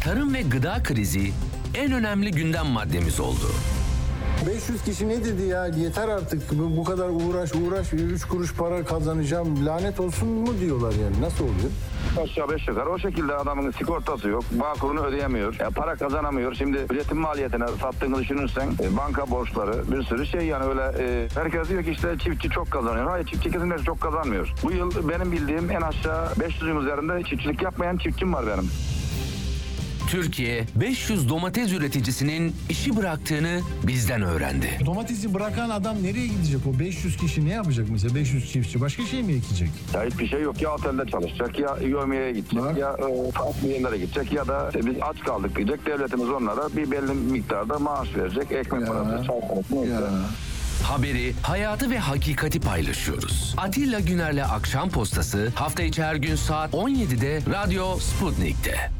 tarım ve gıda krizi en önemli gündem maddemiz oldu. 500 kişi ne dedi ya yeter artık bu, bu kadar uğraş uğraş 3 kuruş para kazanacağım lanet olsun mu diyorlar yani nasıl oluyor? Aşağı beş yukarı o şekilde adamın sigortası yok. Bağkurunu ödeyemiyor. E, para kazanamıyor. Şimdi üretim maliyetine sattığını düşünürsen e, banka borçları bir sürü şey yani öyle e, herkes diyor ki işte çiftçi çok kazanıyor. Hayır çiftçi kesinlikle çok kazanmıyor. Bu yıl benim bildiğim en aşağı 500'ün üzerinde çiftçilik yapmayan çiftçim var benim. Türkiye 500 domates üreticisinin işi bıraktığını bizden öğrendi. Domatesi bırakan adam nereye gidecek o 500 kişi ne yapacak mesela 500 çiftçi başka şey mi ekecek? Ya hiçbir şey yok. Ya otelde çalışacak ya yövmeye gidecek Bak. ya e, farklı yerlere gidecek ya da işte biz aç kaldık diyecek. Devletimiz onlara bir belli miktarda maaş verecek. Ekmek parası, çay parası neyse. Haberi, hayatı ve hakikati paylaşıyoruz. Atilla Güner'le Akşam Postası hafta içi her gün saat 17'de Radyo Sputnik'te.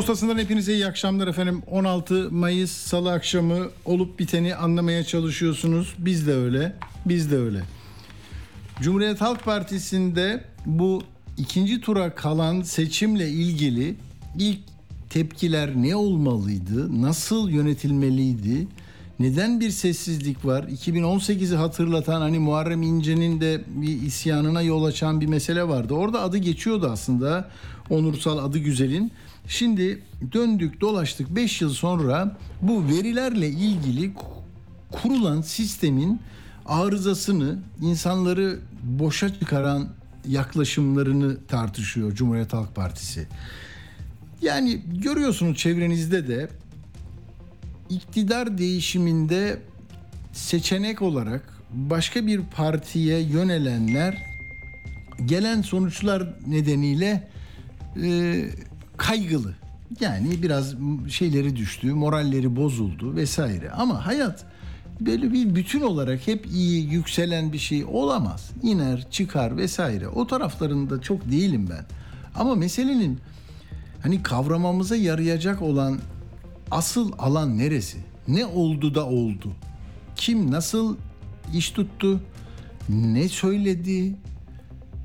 Postasından hepinize iyi akşamlar efendim. 16 Mayıs Salı akşamı olup biteni anlamaya çalışıyorsunuz. Biz de öyle. Biz de öyle. Cumhuriyet Halk Partisi'nde bu ikinci tura kalan seçimle ilgili ilk tepkiler ne olmalıydı? Nasıl yönetilmeliydi? Neden bir sessizlik var? 2018'i hatırlatan hani Muharrem İnce'nin de bir isyanına yol açan bir mesele vardı. Orada adı geçiyordu aslında. Onursal adı güzelin. Şimdi döndük dolaştık 5 yıl sonra bu verilerle ilgili kurulan sistemin arızasını, insanları boşa çıkaran yaklaşımlarını tartışıyor Cumhuriyet Halk Partisi. Yani görüyorsunuz çevrenizde de iktidar değişiminde seçenek olarak başka bir partiye yönelenler gelen sonuçlar nedeniyle e, kaygılı. Yani biraz şeyleri düştü, moralleri bozuldu vesaire. Ama hayat böyle bir bütün olarak hep iyi yükselen bir şey olamaz. İner, çıkar vesaire. O taraflarında çok değilim ben. Ama meselenin hani kavramamıza yarayacak olan asıl alan neresi? Ne oldu da oldu? Kim nasıl iş tuttu? Ne söyledi?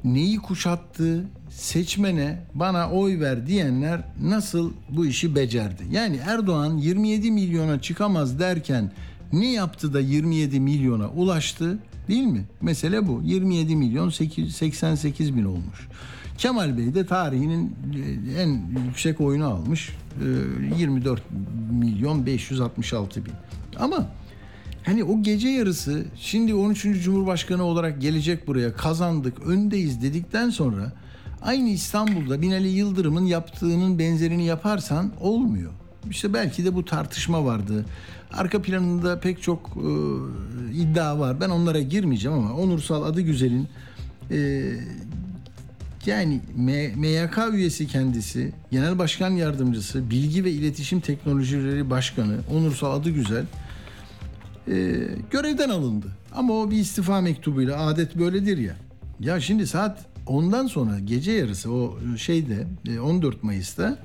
Neyi kuşattı? Seçmene bana oy ver diyenler nasıl bu işi becerdi? Yani Erdoğan 27 milyona çıkamaz derken ne yaptı da 27 milyona ulaştı? Değil mi? Mesele bu. 27 milyon 8, 88 bin olmuş. Kemal Bey de tarihinin e, en yüksek oyunu almış. E, 24 milyon 566 bin. Ama hani o gece yarısı şimdi 13. Cumhurbaşkanı olarak gelecek buraya kazandık öndeyiz dedikten sonra aynı İstanbul'da Binali Yıldırım'ın yaptığının benzerini yaparsan olmuyor. İşte belki de bu tartışma vardı. Arka planında pek çok e, iddia var. Ben onlara girmeyeceğim ama Onursal adı güzelin e, yani MYK üyesi kendisi, Genel Başkan Yardımcısı, Bilgi ve İletişim Teknolojileri Başkanı Onursal adı güzel e, görevden alındı. Ama o bir istifa mektubuyla adet böyledir ya. Ya şimdi saat ondan sonra gece yarısı o şeyde e, 14 Mayıs'ta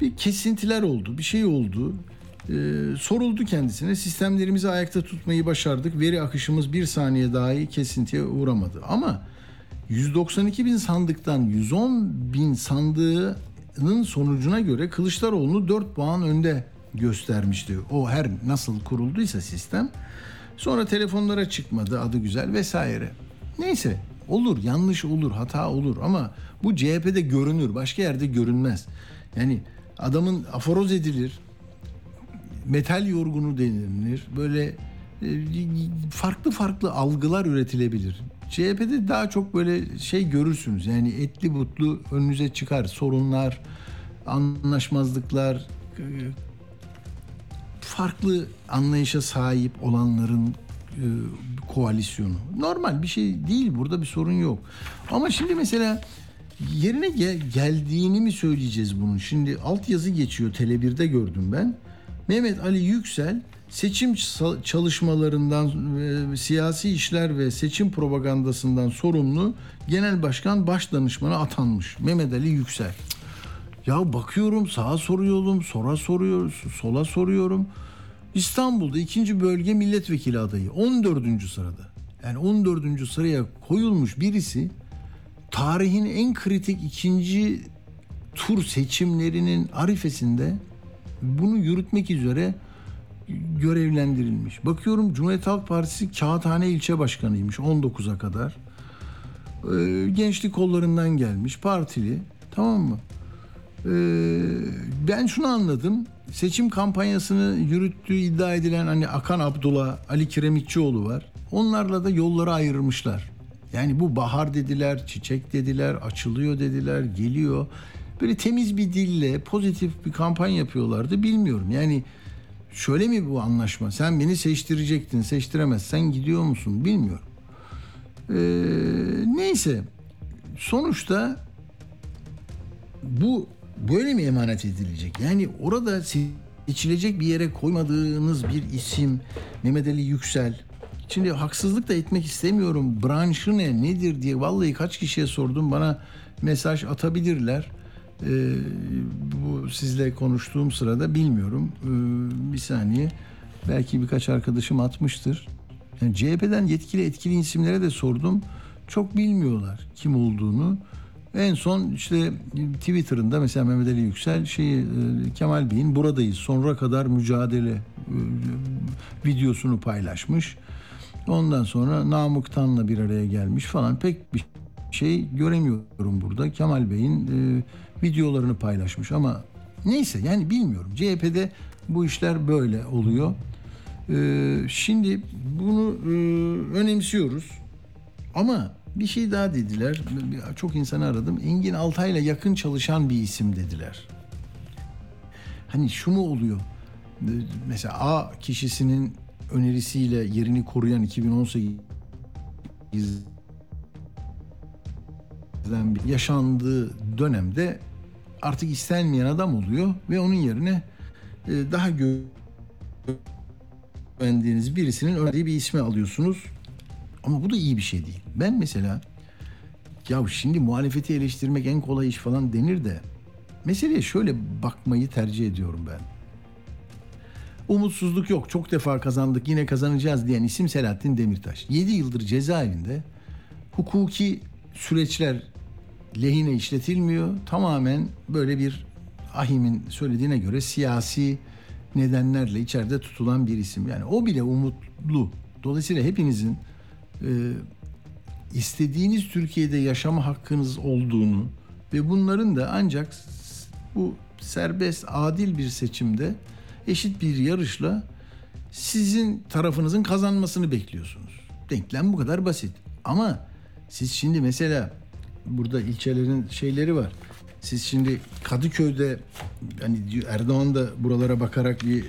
bir kesintiler oldu, bir şey oldu. Ee, soruldu kendisine sistemlerimizi ayakta tutmayı başardık. Veri akışımız bir saniye dahi kesintiye uğramadı. Ama 192 bin sandıktan 110 bin sandığının sonucuna göre Kılıçdaroğlu'nu 4 puan önde göstermişti. O her nasıl kurulduysa sistem. Sonra telefonlara çıkmadı adı güzel vesaire. Neyse olur yanlış olur hata olur ama bu CHP'de görünür başka yerde görünmez. Yani adamın aforoz edilir metal yorgunu denilir. Böyle e, farklı farklı algılar üretilebilir. CHP'de daha çok böyle şey görürsünüz. Yani etli butlu önünüze çıkar sorunlar, anlaşmazlıklar, e, farklı anlayışa sahip olanların koalisyonu. Normal bir şey değil burada bir sorun yok. Ama şimdi mesela yerine gel- geldiğini mi söyleyeceğiz bunun? Şimdi altyazı geçiyor Tele1'de gördüm ben. Mehmet Ali Yüksel seçim çalışmalarından, e, siyasi işler ve seçim propagandasından sorumlu Genel Başkan Başdanışmanı atanmış Mehmet Ali Yüksel. Ya bakıyorum sağa soruyorum, sonra soruyoruz, sola soruyorum. İstanbul'da ikinci bölge milletvekili adayı 14. sırada. Yani 14. sıraya koyulmuş birisi tarihin en kritik ikinci tur seçimlerinin arifesinde bunu yürütmek üzere görevlendirilmiş. Bakıyorum Cumhuriyet Halk Partisi Kağıthane ilçe başkanıymış 19'a kadar. Ee, gençlik kollarından gelmiş partili tamam mı? Ee, ben şunu anladım. Seçim kampanyasını yürüttüğü iddia edilen hani Akan Abdullah, Ali Kiremitçioğlu var. Onlarla da yolları ayırmışlar. Yani bu bahar dediler, çiçek dediler, açılıyor dediler, geliyor. Böyle temiz bir dille pozitif bir kampanya yapıyorlardı bilmiyorum. Yani şöyle mi bu anlaşma? Sen beni seçtirecektin, seçtiremezsen gidiyor musun bilmiyorum. Ee, neyse sonuçta bu böyle mi emanet edilecek? Yani orada seçilecek bir yere koymadığınız bir isim Mehmet Ali Yüksel. Şimdi haksızlık da etmek istemiyorum. Branşı ne, nedir diye vallahi kaç kişiye sordum. Bana mesaj atabilirler. Ee, bu sizle konuştuğum sırada bilmiyorum. Ee, bir saniye. Belki birkaç arkadaşım atmıştır. Yani CHP'den yetkili etkili isimlere de sordum. Çok bilmiyorlar kim olduğunu. En son işte Twitter'ında mesela Mehmet Ali Yüksel şeyi e, Kemal Bey'in buradayız sonuna kadar mücadele e, videosunu paylaşmış. Ondan sonra Namık Tan'la bir araya gelmiş falan pek bir şey göremiyorum burada. Kemal Bey'in e, videolarını paylaşmış ama neyse yani bilmiyorum. CHP'de bu işler böyle oluyor. Şimdi bunu önemsiyoruz. Ama bir şey daha dediler. Çok insanı aradım. Engin Altay'la yakın çalışan bir isim dediler. Hani şu mu oluyor? Ee, Mesela A kişisinin önerisiyle yerini koruyan 2018 yaşandığı dönemde artık istenmeyen adam oluyor ve onun yerine e, daha güvendiğiniz birisinin önerdiği bir ismi alıyorsunuz. Ama bu da iyi bir şey değil. Ben mesela ya şimdi muhalefeti eleştirmek en kolay iş falan denir de meseleye şöyle bakmayı tercih ediyorum ben. Umutsuzluk yok. Çok defa kazandık yine kazanacağız diyen isim Selahattin Demirtaş. 7 yıldır cezaevinde hukuki süreçler lehine işletilmiyor. Tamamen böyle bir Ahim'in söylediğine göre siyasi nedenlerle içeride tutulan bir isim. Yani o bile umutlu. Dolayısıyla hepinizin e, istediğiniz Türkiye'de yaşama hakkınız olduğunu ve bunların da ancak bu serbest, adil bir seçimde eşit bir yarışla sizin tarafınızın kazanmasını bekliyorsunuz. Denklem bu kadar basit. Ama siz şimdi mesela burada ilçelerin şeyleri var. Siz şimdi Kadıköy'de hani Erdoğan da buralara bakarak bir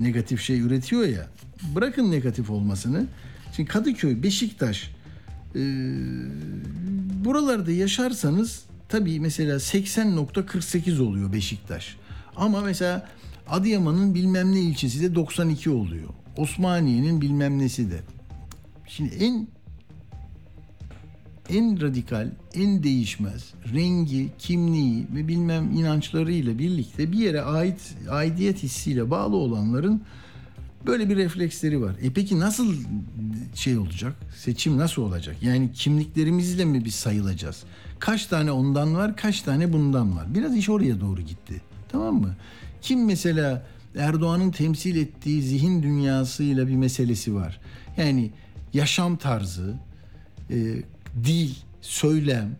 negatif şey üretiyor ya. Bırakın negatif olmasını. Şimdi Kadıköy, Beşiktaş e, buralarda yaşarsanız tabii mesela 80.48 oluyor Beşiktaş. Ama mesela Adıyaman'ın bilmem ne ilçesi de 92 oluyor. Osmaniye'nin bilmem nesi de. Şimdi en en radikal, en değişmez rengi, kimliği ve bilmem inançlarıyla birlikte bir yere ait aidiyet hissiyle bağlı olanların böyle bir refleksleri var. E peki nasıl şey olacak? Seçim nasıl olacak? Yani kimliklerimizle mi biz sayılacağız? Kaç tane ondan var, kaç tane bundan var? Biraz iş oraya doğru gitti. Tamam mı? Kim mesela Erdoğan'ın temsil ettiği zihin dünyasıyla bir meselesi var. Yani yaşam tarzı, e, dil, söylem,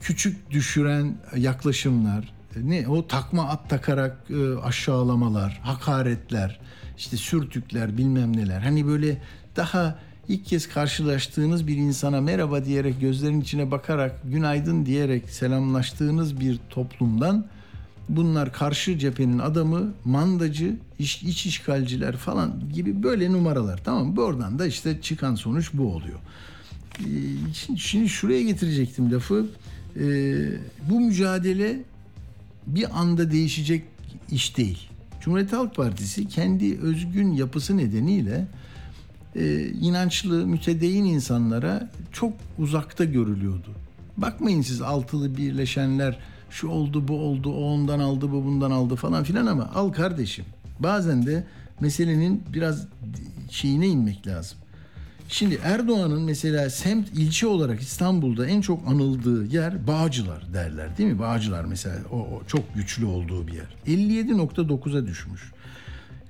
küçük düşüren yaklaşımlar, e, ne o takma at takarak e, aşağılamalar, hakaretler, işte sürtükler, bilmem neler. Hani böyle daha ilk kez karşılaştığınız bir insana merhaba diyerek gözlerinin içine bakarak günaydın diyerek selamlaştığınız bir toplumdan bunlar karşı cephenin adamı, mandacı, iç, iç işgalciler falan gibi böyle numaralar. Tamam mı? Oradan da işte çıkan sonuç bu oluyor. Ee, Şimdi, şimdi şuraya getirecektim lafı. Ee, bu mücadele bir anda değişecek iş değil. Cumhuriyet Halk Partisi kendi özgün yapısı nedeniyle e, inançlı, mütedeyyin insanlara çok uzakta görülüyordu. Bakmayın siz altılı birleşenler şu oldu bu oldu o ondan aldı bu bundan aldı falan filan ama al kardeşim. Bazen de meselenin biraz şeyine inmek lazım. Şimdi Erdoğan'ın mesela semt ilçe olarak İstanbul'da en çok anıldığı yer Bağcılar derler değil mi? Bağcılar mesela o, o çok güçlü olduğu bir yer. 57.9'a düşmüş.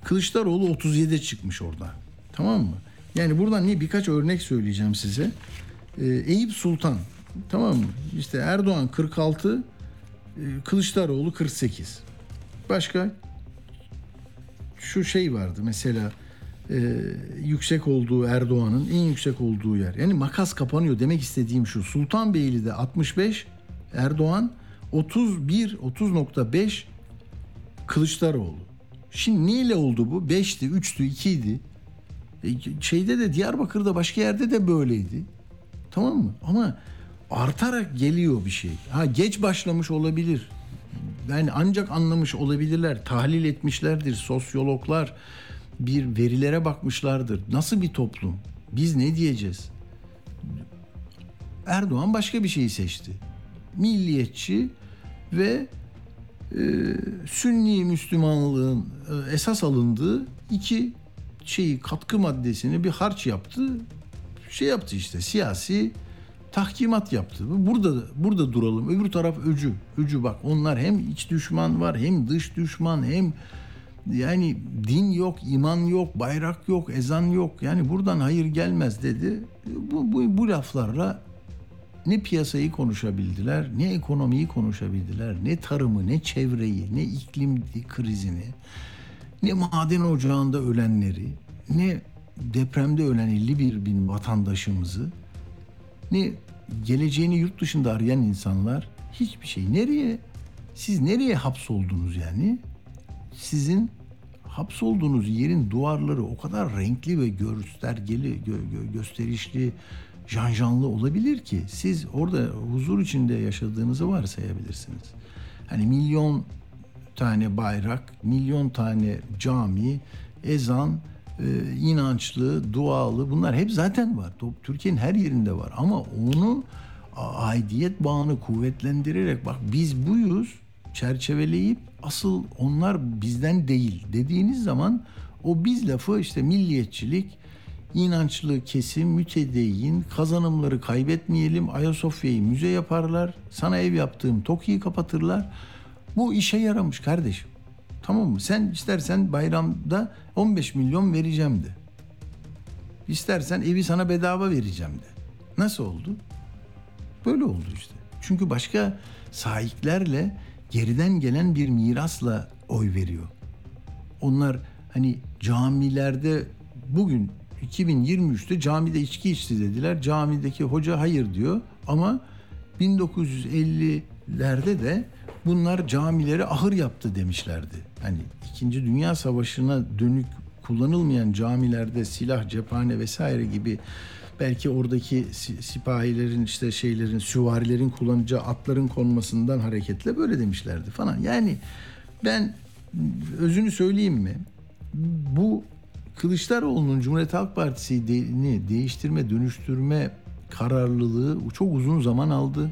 Kılıçdaroğlu 37'e çıkmış orada. Tamam mı? Yani buradan ne birkaç örnek söyleyeceğim size. Ee, Eyüp Sultan tamam mı? İşte Erdoğan 46, e, Kılıçdaroğlu 48. Başka şu şey vardı mesela e, yüksek olduğu Erdoğan'ın en yüksek olduğu yer. Yani makas kapanıyor demek istediğim şu. Sultanbeyli'de 65 Erdoğan 31 30.5 Kılıçdaroğlu. Şimdi neyle oldu bu? 5'ti, 3'tü, 2'ydi. E, şeyde de Diyarbakır'da başka yerde de böyleydi. Tamam mı? Ama artarak geliyor bir şey. Ha geç başlamış olabilir. Yani ancak anlamış olabilirler, tahlil etmişlerdir sosyologlar, bir verilere bakmışlardır. Nasıl bir toplum? Biz ne diyeceğiz? Erdoğan başka bir şeyi seçti. Milliyetçi ve e, Sünni Müslümanlığın e, esas alındığı iki şeyi katkı maddesini bir harç yaptı. Şey yaptı işte siyasi tahkimat yaptı. Burada burada duralım. Öbür taraf öcü. Öcü bak onlar hem iç düşman var hem dış düşman hem yani din yok, iman yok, bayrak yok, ezan yok. Yani buradan hayır gelmez dedi. Bu, bu, bu laflarla ne piyasayı konuşabildiler, ne ekonomiyi konuşabildiler, ne tarımı, ne çevreyi, ne iklim krizini, ne maden ocağında ölenleri, ne depremde ölen 51 bin vatandaşımızı, ne geleceğini yurt dışında arayan insanlar hiçbir şey. Nereye? Siz nereye hapsoldunuz yani? Sizin hapsolduğunuz yerin duvarları o kadar renkli ve göstergeli, gö, gö, gösterişli, janjanlı olabilir ki siz orada huzur içinde yaşadığınızı varsayabilirsiniz. Hani milyon tane bayrak, milyon tane cami, ezan, e, inançlı, dualı bunlar hep zaten var. Türkiye'nin her yerinde var ama onu aidiyet bağını kuvvetlendirerek bak biz buyuz çerçeveleyip asıl onlar bizden değil dediğiniz zaman o biz lafı işte milliyetçilik, inançlı kesim, mütedeyyin, kazanımları kaybetmeyelim, Ayasofya'yı müze yaparlar, sana ev yaptığım TOKİ'yi kapatırlar. Bu işe yaramış kardeşim. Tamam mı? Sen istersen bayramda 15 milyon vereceğim de. İstersen evi sana bedava vereceğim de. Nasıl oldu? Böyle oldu işte. Çünkü başka sahiplerle geriden gelen bir mirasla oy veriyor. Onlar hani camilerde bugün 2023'te camide içki içti dediler. Camideki hoca hayır diyor ama 1950'lerde de bunlar camileri ahır yaptı demişlerdi. Hani 2. Dünya Savaşı'na dönük kullanılmayan camilerde silah, cephane vesaire gibi belki oradaki sipahilerin işte şeylerin süvarilerin kullanacağı atların konmasından hareketle böyle demişlerdi falan. Yani ben özünü söyleyeyim mi? Bu Kılıçdaroğlu'nun Cumhuriyet Halk Partisi'ni değiştirme, dönüştürme kararlılığı çok uzun zaman aldı.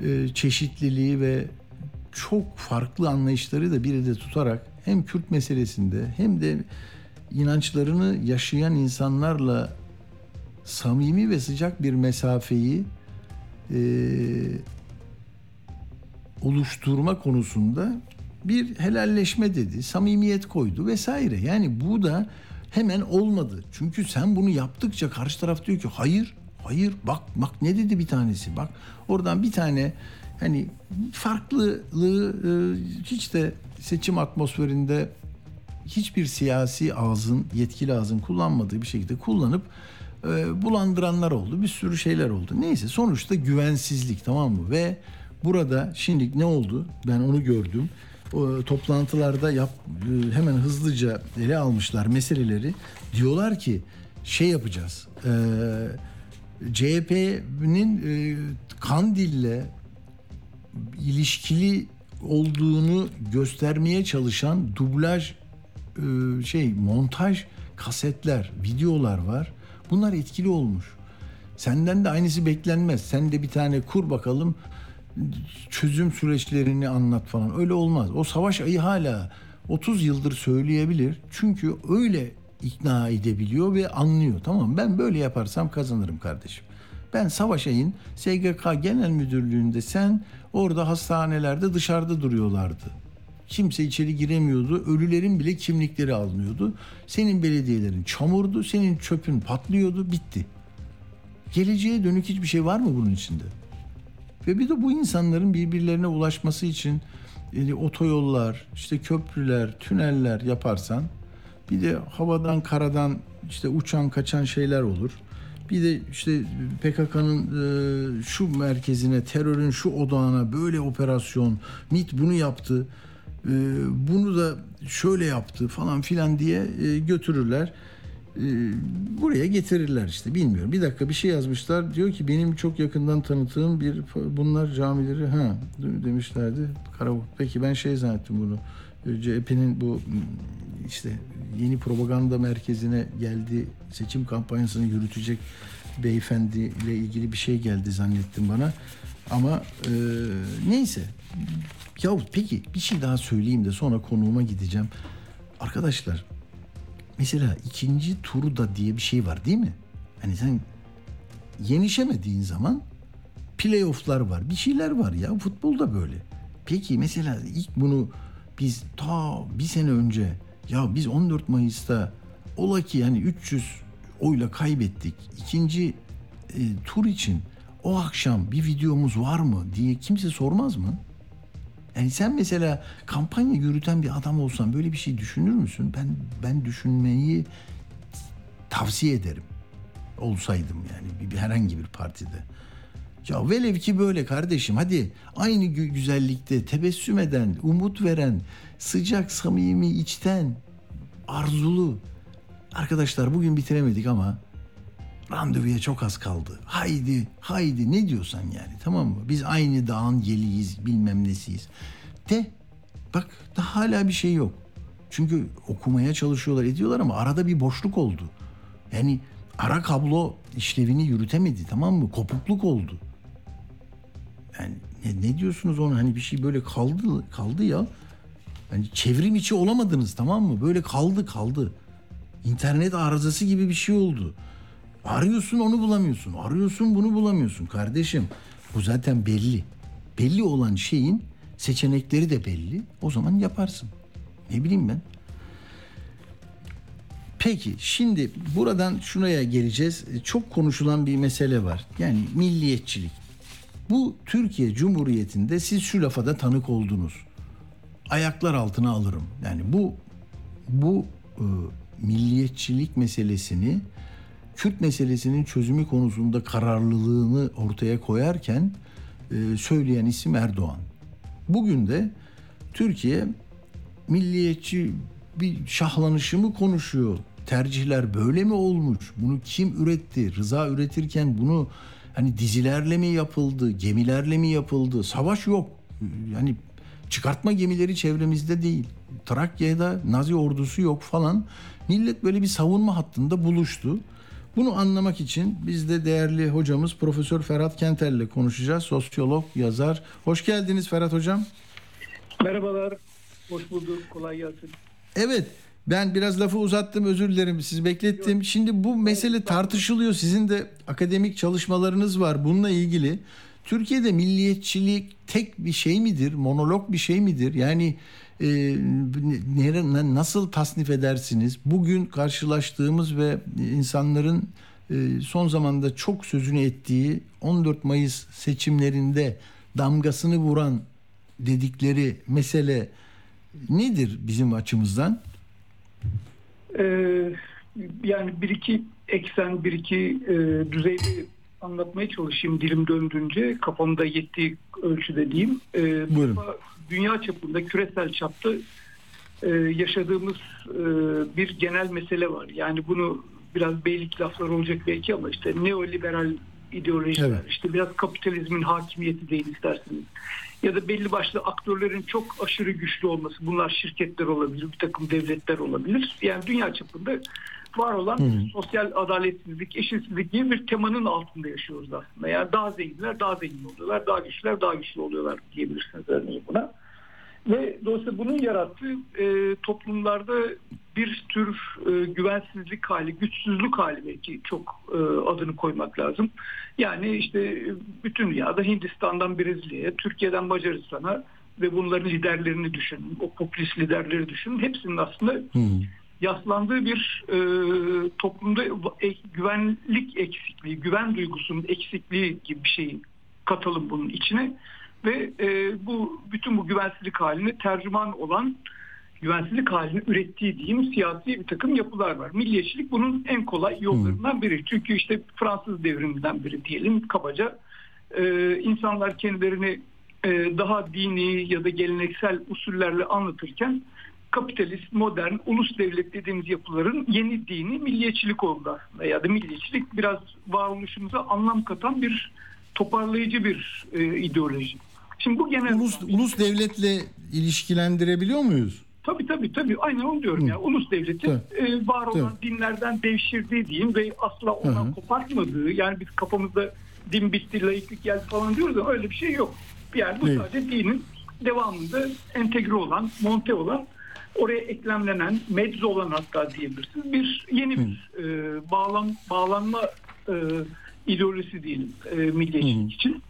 Ee, çeşitliliği ve çok farklı anlayışları da bir de tutarak hem Kürt meselesinde hem de inançlarını yaşayan insanlarla samimi ve sıcak bir mesafeyi e, oluşturma konusunda bir helalleşme dedi, samimiyet koydu vesaire. Yani bu da hemen olmadı. Çünkü sen bunu yaptıkça karşı taraf diyor ki hayır, hayır bak bak ne dedi bir tanesi bak oradan bir tane hani farklılığı e, hiç de seçim atmosferinde hiçbir siyasi ağzın, yetkili ağzın kullanmadığı bir şekilde kullanıp e, bulandıranlar oldu. Bir sürü şeyler oldu. Neyse sonuçta güvensizlik tamam mı? Ve burada şimdi ne oldu? Ben onu gördüm. O, toplantılarda yap, e, hemen hızlıca ele almışlar meseleleri. Diyorlar ki şey yapacağız. E, CHP'nin e, Kandil'le ilişkili olduğunu göstermeye çalışan dublaj e, şey montaj kasetler, videolar var. Bunlar etkili olmuş. Senden de aynısı beklenmez. Sen de bir tane kur bakalım çözüm süreçlerini anlat falan. Öyle olmaz. O savaş ayı hala 30 yıldır söyleyebilir. Çünkü öyle ikna edebiliyor ve anlıyor. Tamam ben böyle yaparsam kazanırım kardeşim. Ben Savaş Ay'ın SGK Genel Müdürlüğü'nde sen orada hastanelerde dışarıda duruyorlardı. Kimse içeri giremiyordu. Ölülerin bile kimlikleri alınıyordu. Senin belediyelerin çamurdu. Senin çöpün patlıyordu. Bitti. Geleceğe dönük hiçbir şey var mı bunun içinde? Ve bir de bu insanların birbirlerine ulaşması için e, otoyollar, işte köprüler, tüneller yaparsan bir de havadan karadan işte uçan kaçan şeyler olur. Bir de işte PKK'nın e, şu merkezine, terörün şu odağına böyle operasyon, MIT bunu yaptı, bunu da şöyle yaptı falan filan diye e, götürürler. E, buraya getirirler işte bilmiyorum. Bir dakika bir şey yazmışlar. Diyor ki benim çok yakından tanıtığım bir bunlar camileri ha demişlerdi. Karavuk. Peki ben şey zannettim bunu. CHP'nin bu işte yeni propaganda merkezine geldi. Seçim kampanyasını yürütecek beyefendiyle ilgili bir şey geldi zannettim bana. Ama e, neyse. Ya peki bir şey daha söyleyeyim de sonra konuğuma gideceğim. Arkadaşlar mesela ikinci turda diye bir şey var değil mi? Hani sen yenişemediğin zaman playofflar var. Bir şeyler var ya futbolda böyle. Peki mesela ilk bunu biz ta bir sene önce ya biz 14 Mayıs'ta ola ki yani 300 oyla kaybettik. İkinci e, tur için o akşam bir videomuz var mı diye kimse sormaz mı? Yani sen mesela kampanya yürüten bir adam olsan böyle bir şey düşünür müsün? Ben ben düşünmeyi tavsiye ederim. Olsaydım yani bir, bir herhangi bir partide. Ya velev ki böyle kardeşim hadi aynı güzellikte tebessüm eden, umut veren, sıcak, samimi, içten, arzulu. Arkadaşlar bugün bitiremedik ama randevuya çok az kaldı. Haydi, haydi ne diyorsan yani tamam mı? Biz aynı dağın yeliyiz, bilmem nesiyiz. De bak da hala bir şey yok. Çünkü okumaya çalışıyorlar, ediyorlar ama arada bir boşluk oldu. Yani ara kablo işlevini yürütemedi tamam mı? Kopukluk oldu. Yani ne, ne diyorsunuz ona hani bir şey böyle kaldı kaldı ya. Yani çevrim içi olamadınız tamam mı? Böyle kaldı kaldı. İnternet arızası gibi bir şey oldu. Arıyorsun onu bulamıyorsun. Arıyorsun bunu bulamıyorsun. Kardeşim bu zaten belli. Belli olan şeyin seçenekleri de belli. O zaman yaparsın. Ne bileyim ben. Peki şimdi buradan şuraya geleceğiz. Çok konuşulan bir mesele var. Yani milliyetçilik. Bu Türkiye Cumhuriyeti'nde siz şu lafa da tanık oldunuz. Ayaklar altına alırım. Yani bu bu e, milliyetçilik meselesini Kürt meselesinin çözümü konusunda kararlılığını ortaya koyarken e, söyleyen isim Erdoğan. Bugün de Türkiye milliyetçi bir şahlanışı mı konuşuyor? Tercihler böyle mi olmuş? Bunu kim üretti? Rıza üretirken bunu hani dizilerle mi yapıldı? Gemilerle mi yapıldı? Savaş yok. Yani çıkartma gemileri çevremizde değil. Trakya'da Nazi ordusu yok falan. Millet böyle bir savunma hattında buluştu. Bunu anlamak için biz de değerli hocamız Profesör Ferhat Kenter'le konuşacağız. Sosyolog, yazar. Hoş geldiniz Ferhat Hocam. Merhabalar. Hoş bulduk. Kolay gelsin. Evet. Ben biraz lafı uzattım özür dilerim sizi beklettim. Şimdi bu mesele tartışılıyor. Sizin de akademik çalışmalarınız var bununla ilgili. Türkiye'de milliyetçilik tek bir şey midir? Monolog bir şey midir? Yani e, nasıl tasnif edersiniz? Bugün karşılaştığımız ve insanların e, son zamanda çok sözünü ettiği 14 Mayıs seçimlerinde damgasını vuran dedikleri mesele nedir bizim açımızdan? Ee, yani bir iki eksen, bir iki e, düzeyde anlatmaya çalışayım dilim döndüğünce kafamda yettiği ölçüde diyeyim. Ee, Buyurun. Dünya çapında, küresel çapta e, yaşadığımız e, bir genel mesele var. Yani bunu biraz beylik laflar olacak belki ama işte neoliberal ideolojiler. Evet. İşte biraz kapitalizmin hakimiyeti değil isterseniz. Ya da belli başlı aktörlerin çok aşırı güçlü olması. Bunlar şirketler olabilir, bir takım devletler olabilir. Yani dünya çapında var olan sosyal adaletsizlik, eşitsizlik gibi bir temanın altında yaşıyoruz aslında. Yani daha zenginler daha zengin oluyorlar, daha güçlüler daha güçlü oluyorlar diyebilirsiniz örneğin buna. Ve dolayısıyla bunun yarattığı e, toplumlarda bir tür e, güvensizlik hali, güçsüzlük hali belki çok e, adını koymak lazım. Yani işte e, bütün dünyada Hindistan'dan Brezilya'ya, Türkiye'den Macaristan'a ve bunların liderlerini düşünün, o popülist liderleri düşünün. Hepsinin aslında yaslandığı bir e, toplumda e, güvenlik eksikliği, güven duygusunun eksikliği gibi bir şeyi katalım bunun içine ve e, bu bütün bu güvensizlik haline tercüman olan güvensizlik halini ürettiği diyeyim siyasi bir takım yapılar var. Milliyetçilik bunun en kolay yollarından biri. Çünkü işte Fransız devriminden biri diyelim kabaca. E, insanlar kendilerini e, daha dini ya da geleneksel usullerle anlatırken kapitalist, modern, ulus devlet dediğimiz yapıların yeni dini milliyetçilik oldu aslında. Ya da milliyetçilik biraz varoluşumuza anlam katan bir toparlayıcı bir e, ideoloji. Şimdi bu genel Ulus, ulus devletle ilişkilendirebiliyor muyuz? Tabii tabii tabii aynen onu diyorum ya. Ulus devletin e, var olan dinlerden devşirdiği diyeyim ve asla ondan Hı hı. kopartmadığı yani biz kafamızda din bitti, laiklik geldi falan diyoruz ama öyle bir şey yok. Yani bu Değil. sadece dinin devamında entegre olan, monte olan oraya eklemlenen, mecz olan hatta diyebilirsiniz. Bir yeni bir e, bağlan, bağlanma e, ideolojisi diyelim e, milliyetçilik için.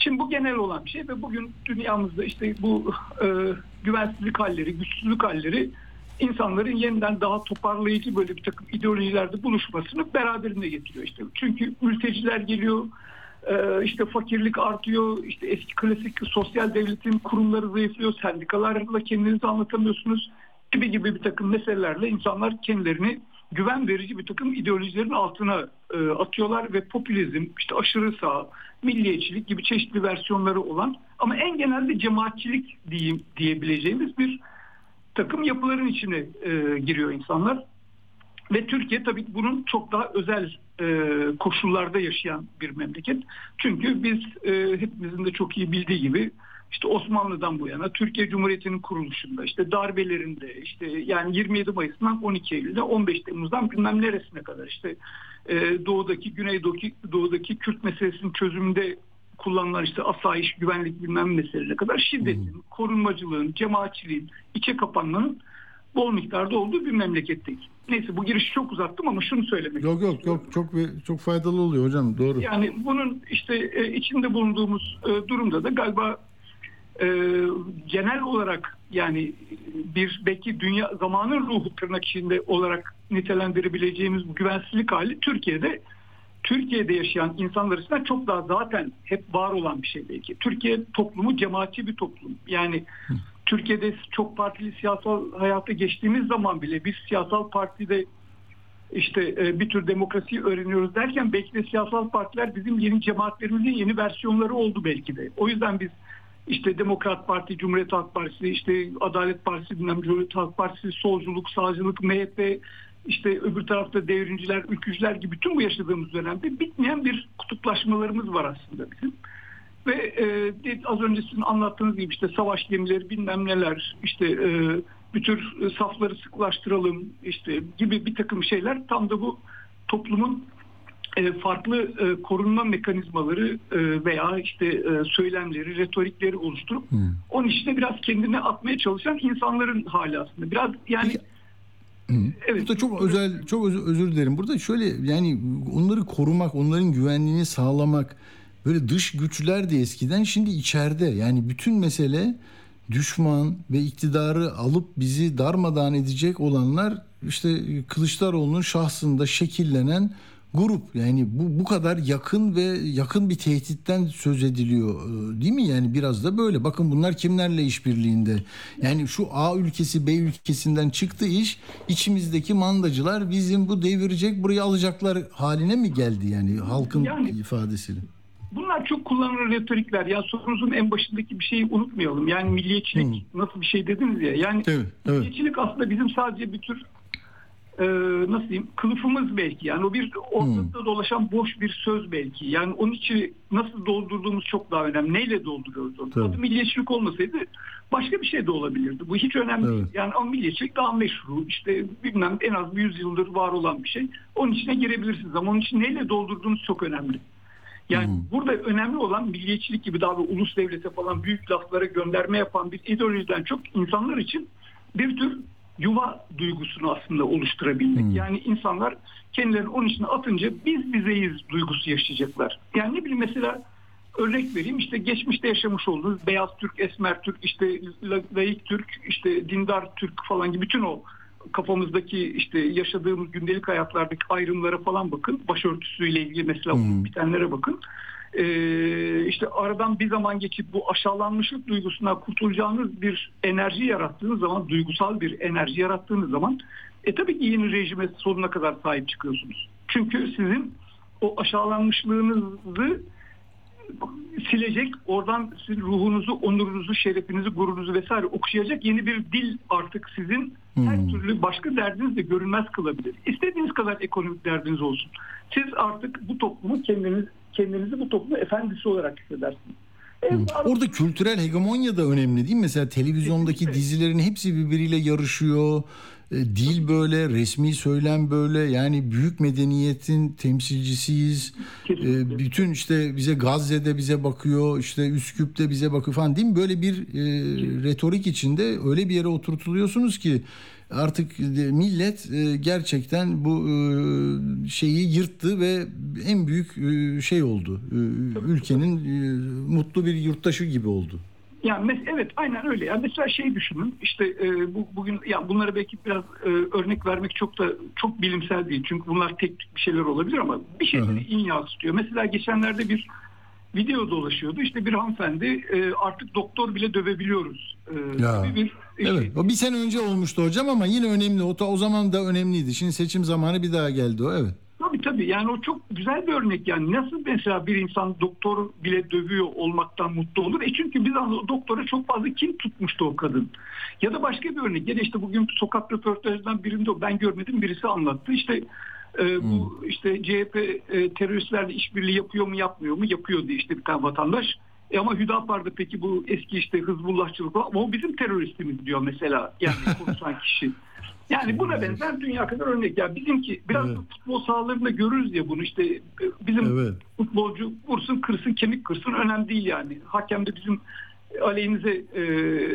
Şimdi bu genel olan bir şey ve bugün dünyamızda işte bu e, güvensizlik halleri, güçsüzlük halleri insanların yeniden daha toparlayıcı böyle bir takım ideolojilerde buluşmasını beraberinde getiriyor işte. Çünkü mülteciler geliyor, e, işte fakirlik artıyor, işte eski klasik sosyal devletin kurumları zayıflıyor, sendikalarla kendinizi anlatamıyorsunuz gibi gibi bir takım meselelerle insanlar kendilerini güven verici bir takım ideolojilerin altına e, atıyorlar ve popülizm, işte aşırı sağ, milliyetçilik gibi çeşitli versiyonları olan ama en genelde cemaatçilik diyeyim, diyebileceğimiz bir takım yapıların içine e, giriyor insanlar. Ve Türkiye tabii bunun çok daha özel e, koşullarda yaşayan bir memleket. Çünkü biz e, hepimizin de çok iyi bildiği gibi işte Osmanlı'dan bu yana Türkiye Cumhuriyeti'nin kuruluşunda işte darbelerinde işte yani 27 Mayıs'tan 12 Eylül'de 15 Temmuz'dan bilmem neresine kadar işte e, doğudaki Güneydoğu'daki doğudaki Kürt meselesinin çözümünde kullanılan işte asayiş, güvenlik bilmem meselelerine kadar şiddetin, korunmacılığın, cemaatçiliğin, içe kapanmanın bol miktarda olduğu bir memleketteyiz. Neyse bu girişi çok uzattım ama şunu söylemek Yok yok yok çok çok faydalı oluyor hocam doğru. yani bunun işte e, içinde bulunduğumuz e, durumda da galiba e, genel olarak yani bir belki dünya zamanın ruhu tırnak içinde olarak nitelendirebileceğimiz bu güvensizlik hali Türkiye'de Türkiye'de yaşayan insanlar arasında çok daha zaten hep var olan bir şey belki. Türkiye toplumu cemaatçi bir toplum. Yani Türkiye'de çok partili siyasal hayata geçtiğimiz zaman bile biz siyasal partide işte e, bir tür demokrasiyi öğreniyoruz derken belki de siyasal partiler bizim yeni cemaatlerimizin yeni versiyonları oldu belki de. O yüzden biz işte Demokrat Parti, Cumhuriyet Halk Partisi, işte Adalet Partisi, bilmem Cumhuriyet Halk Partisi, solculuk, sağcılık, MHP, işte öbür tarafta devrimciler, ülkücüler gibi bütün bu yaşadığımız dönemde bitmeyen bir kutuplaşmalarımız var aslında bizim. Ve e, az önce sizin anlattığınız gibi işte savaş gemileri bilmem neler işte e, bir tür safları sıklaştıralım işte gibi bir takım şeyler tam da bu toplumun farklı e, korunma mekanizmaları e, veya işte e, söylemleri, retorikleri oluşturup onun içine biraz kendine atmaya çalışan insanların hali aslında. Biraz yani Peki, evet. Burada çok özel, çok özür, özür dilerim. Burada şöyle yani onları korumak, onların güvenliğini sağlamak böyle dış güçler de eskiden şimdi içeride. Yani bütün mesele düşman ve iktidarı alıp bizi darmadağın edecek olanlar işte Kılıçdaroğlu'nun şahsında şekillenen grup. Yani bu bu kadar yakın ve yakın bir tehditten söz ediliyor e, değil mi? Yani biraz da böyle. Bakın bunlar kimlerle işbirliğinde? Yani şu A ülkesi B ülkesinden çıktı iş. içimizdeki mandacılar bizim bu devirecek burayı alacaklar haline mi geldi yani halkın Yani- ifadesiyle? Bunlar çok kullanılan retorikler. Ya sorunuzun en başındaki bir şeyi unutmayalım. Yani milliyetçilik nasıl bir şey dediniz ya. Yani Evet, evet. milliyetçilik aslında bizim sadece bir tür e, nasıl diyeyim kılıfımız belki. Yani o bir ortada dolaşan boş bir söz belki. Yani onun içi nasıl doldurduğumuz çok daha önemli. Neyle dolduruyoruz onu? Tabii. adı milliyetçilik olmasaydı başka bir şey de olabilirdi. Bu hiç önemli Evet. değil yani ama milliyetçilik daha meşru. İşte bilmem en az bir yüzyıldır var olan bir şey. Onun içine girebilirsiniz ama onun için neyle doldurduğunuz çok önemli. Yani burada önemli olan milliyetçilik gibi daha bir ulus devlete falan büyük laflara gönderme yapan bir ideolojiden çok insanlar için bir tür yuva duygusunu aslında oluşturabilmek. Yani insanlar kendilerini onun içine atınca biz bizeyiz duygusu yaşayacaklar. Yani ne bileyim mesela örnek vereyim işte geçmişte yaşamış olduğunuz beyaz Türk, esmer Türk, işte la- layık Türk, işte dindar Türk falan gibi bütün o kafamızdaki işte yaşadığımız gündelik hayatlardaki ayrımlara falan bakın. Başörtüsüyle ilgili mesela olup bitenlere bakın. Ee, işte aradan bir zaman geçip bu aşağılanmışlık duygusuna kurtulacağınız bir enerji yarattığınız zaman, duygusal bir enerji yarattığınız zaman e tabii ki yeni rejime sonuna kadar sahip çıkıyorsunuz. Çünkü sizin o aşağılanmışlığınızı silecek, oradan sizin ruhunuzu, onurunuzu, şerefinizi, gururunuzu vesaire okşayacak yeni bir dil artık sizin her türlü başka derdiniz de görünmez kılabilir. İstediğiniz kadar ekonomik derdiniz olsun. Siz artık bu toplumu kendiniz kendinizi bu toplumun efendisi olarak hissedersiniz. Orada kültürel hegemonya da önemli değil mi? Mesela televizyondaki dizilerin hepsi birbiriyle yarışıyor. E, Dil böyle, resmi söylem böyle. Yani büyük medeniyetin temsilcisiyiz. Kesinlikle. E, bütün işte bize Gazze'de bize bakıyor, işte Üsküp'te bize bakıyor falan değil mi? Böyle bir e, retorik içinde öyle bir yere oturtuluyorsunuz ki artık millet e, gerçekten bu şeyi yırttı ve en büyük şey oldu. Ülkenin mutlu bir yurttaşı gibi oldu. Yani mes- evet aynen öyle. Yani mesela şey düşünün işte e, bu bugün ya bunlara belki biraz e, örnek vermek çok da çok bilimsel değil. Çünkü bunlar teknik bir şeyler olabilir ama bir şeyleri iyi yansıtıyor. Mesela geçenlerde bir video dolaşıyordu. İşte bir hanımefendi e, artık doktor bile dövebiliyoruz. E, Ya. gibi bir Evet. şey. O bir sene önce olmuştu hocam ama yine önemli. O, da- o zaman da önemliydi. Şimdi seçim zamanı bir daha geldi o. Evet. Tabii tabii yani o çok güzel bir örnek yani nasıl mesela bir insan doktor bile dövüyor olmaktan mutlu olur. E çünkü zaman o doktora çok fazla kim tutmuştu o kadın. Ya da başka bir örnek da işte bugün sokak röportajından birinde ben görmedim birisi anlattı. İşte e, bu işte CHP e, teröristlerle işbirliği yapıyor mu yapmıyor mu yapıyor diye işte bir tane vatandaş. E ama Hüdapar'da peki bu eski işte Hızbullahçılık ama o bizim teröristimiz diyor mesela yani konuşan kişi. Yani buna benzer dünya kadar örnek. Ya bizimki biraz Evet. futbol sahalarında görürüz ya bunu işte e, bizim Evet. futbolcu vursun kırsın kemik kırsın önemli değil yani. Hakem de bizim aleyhimize e,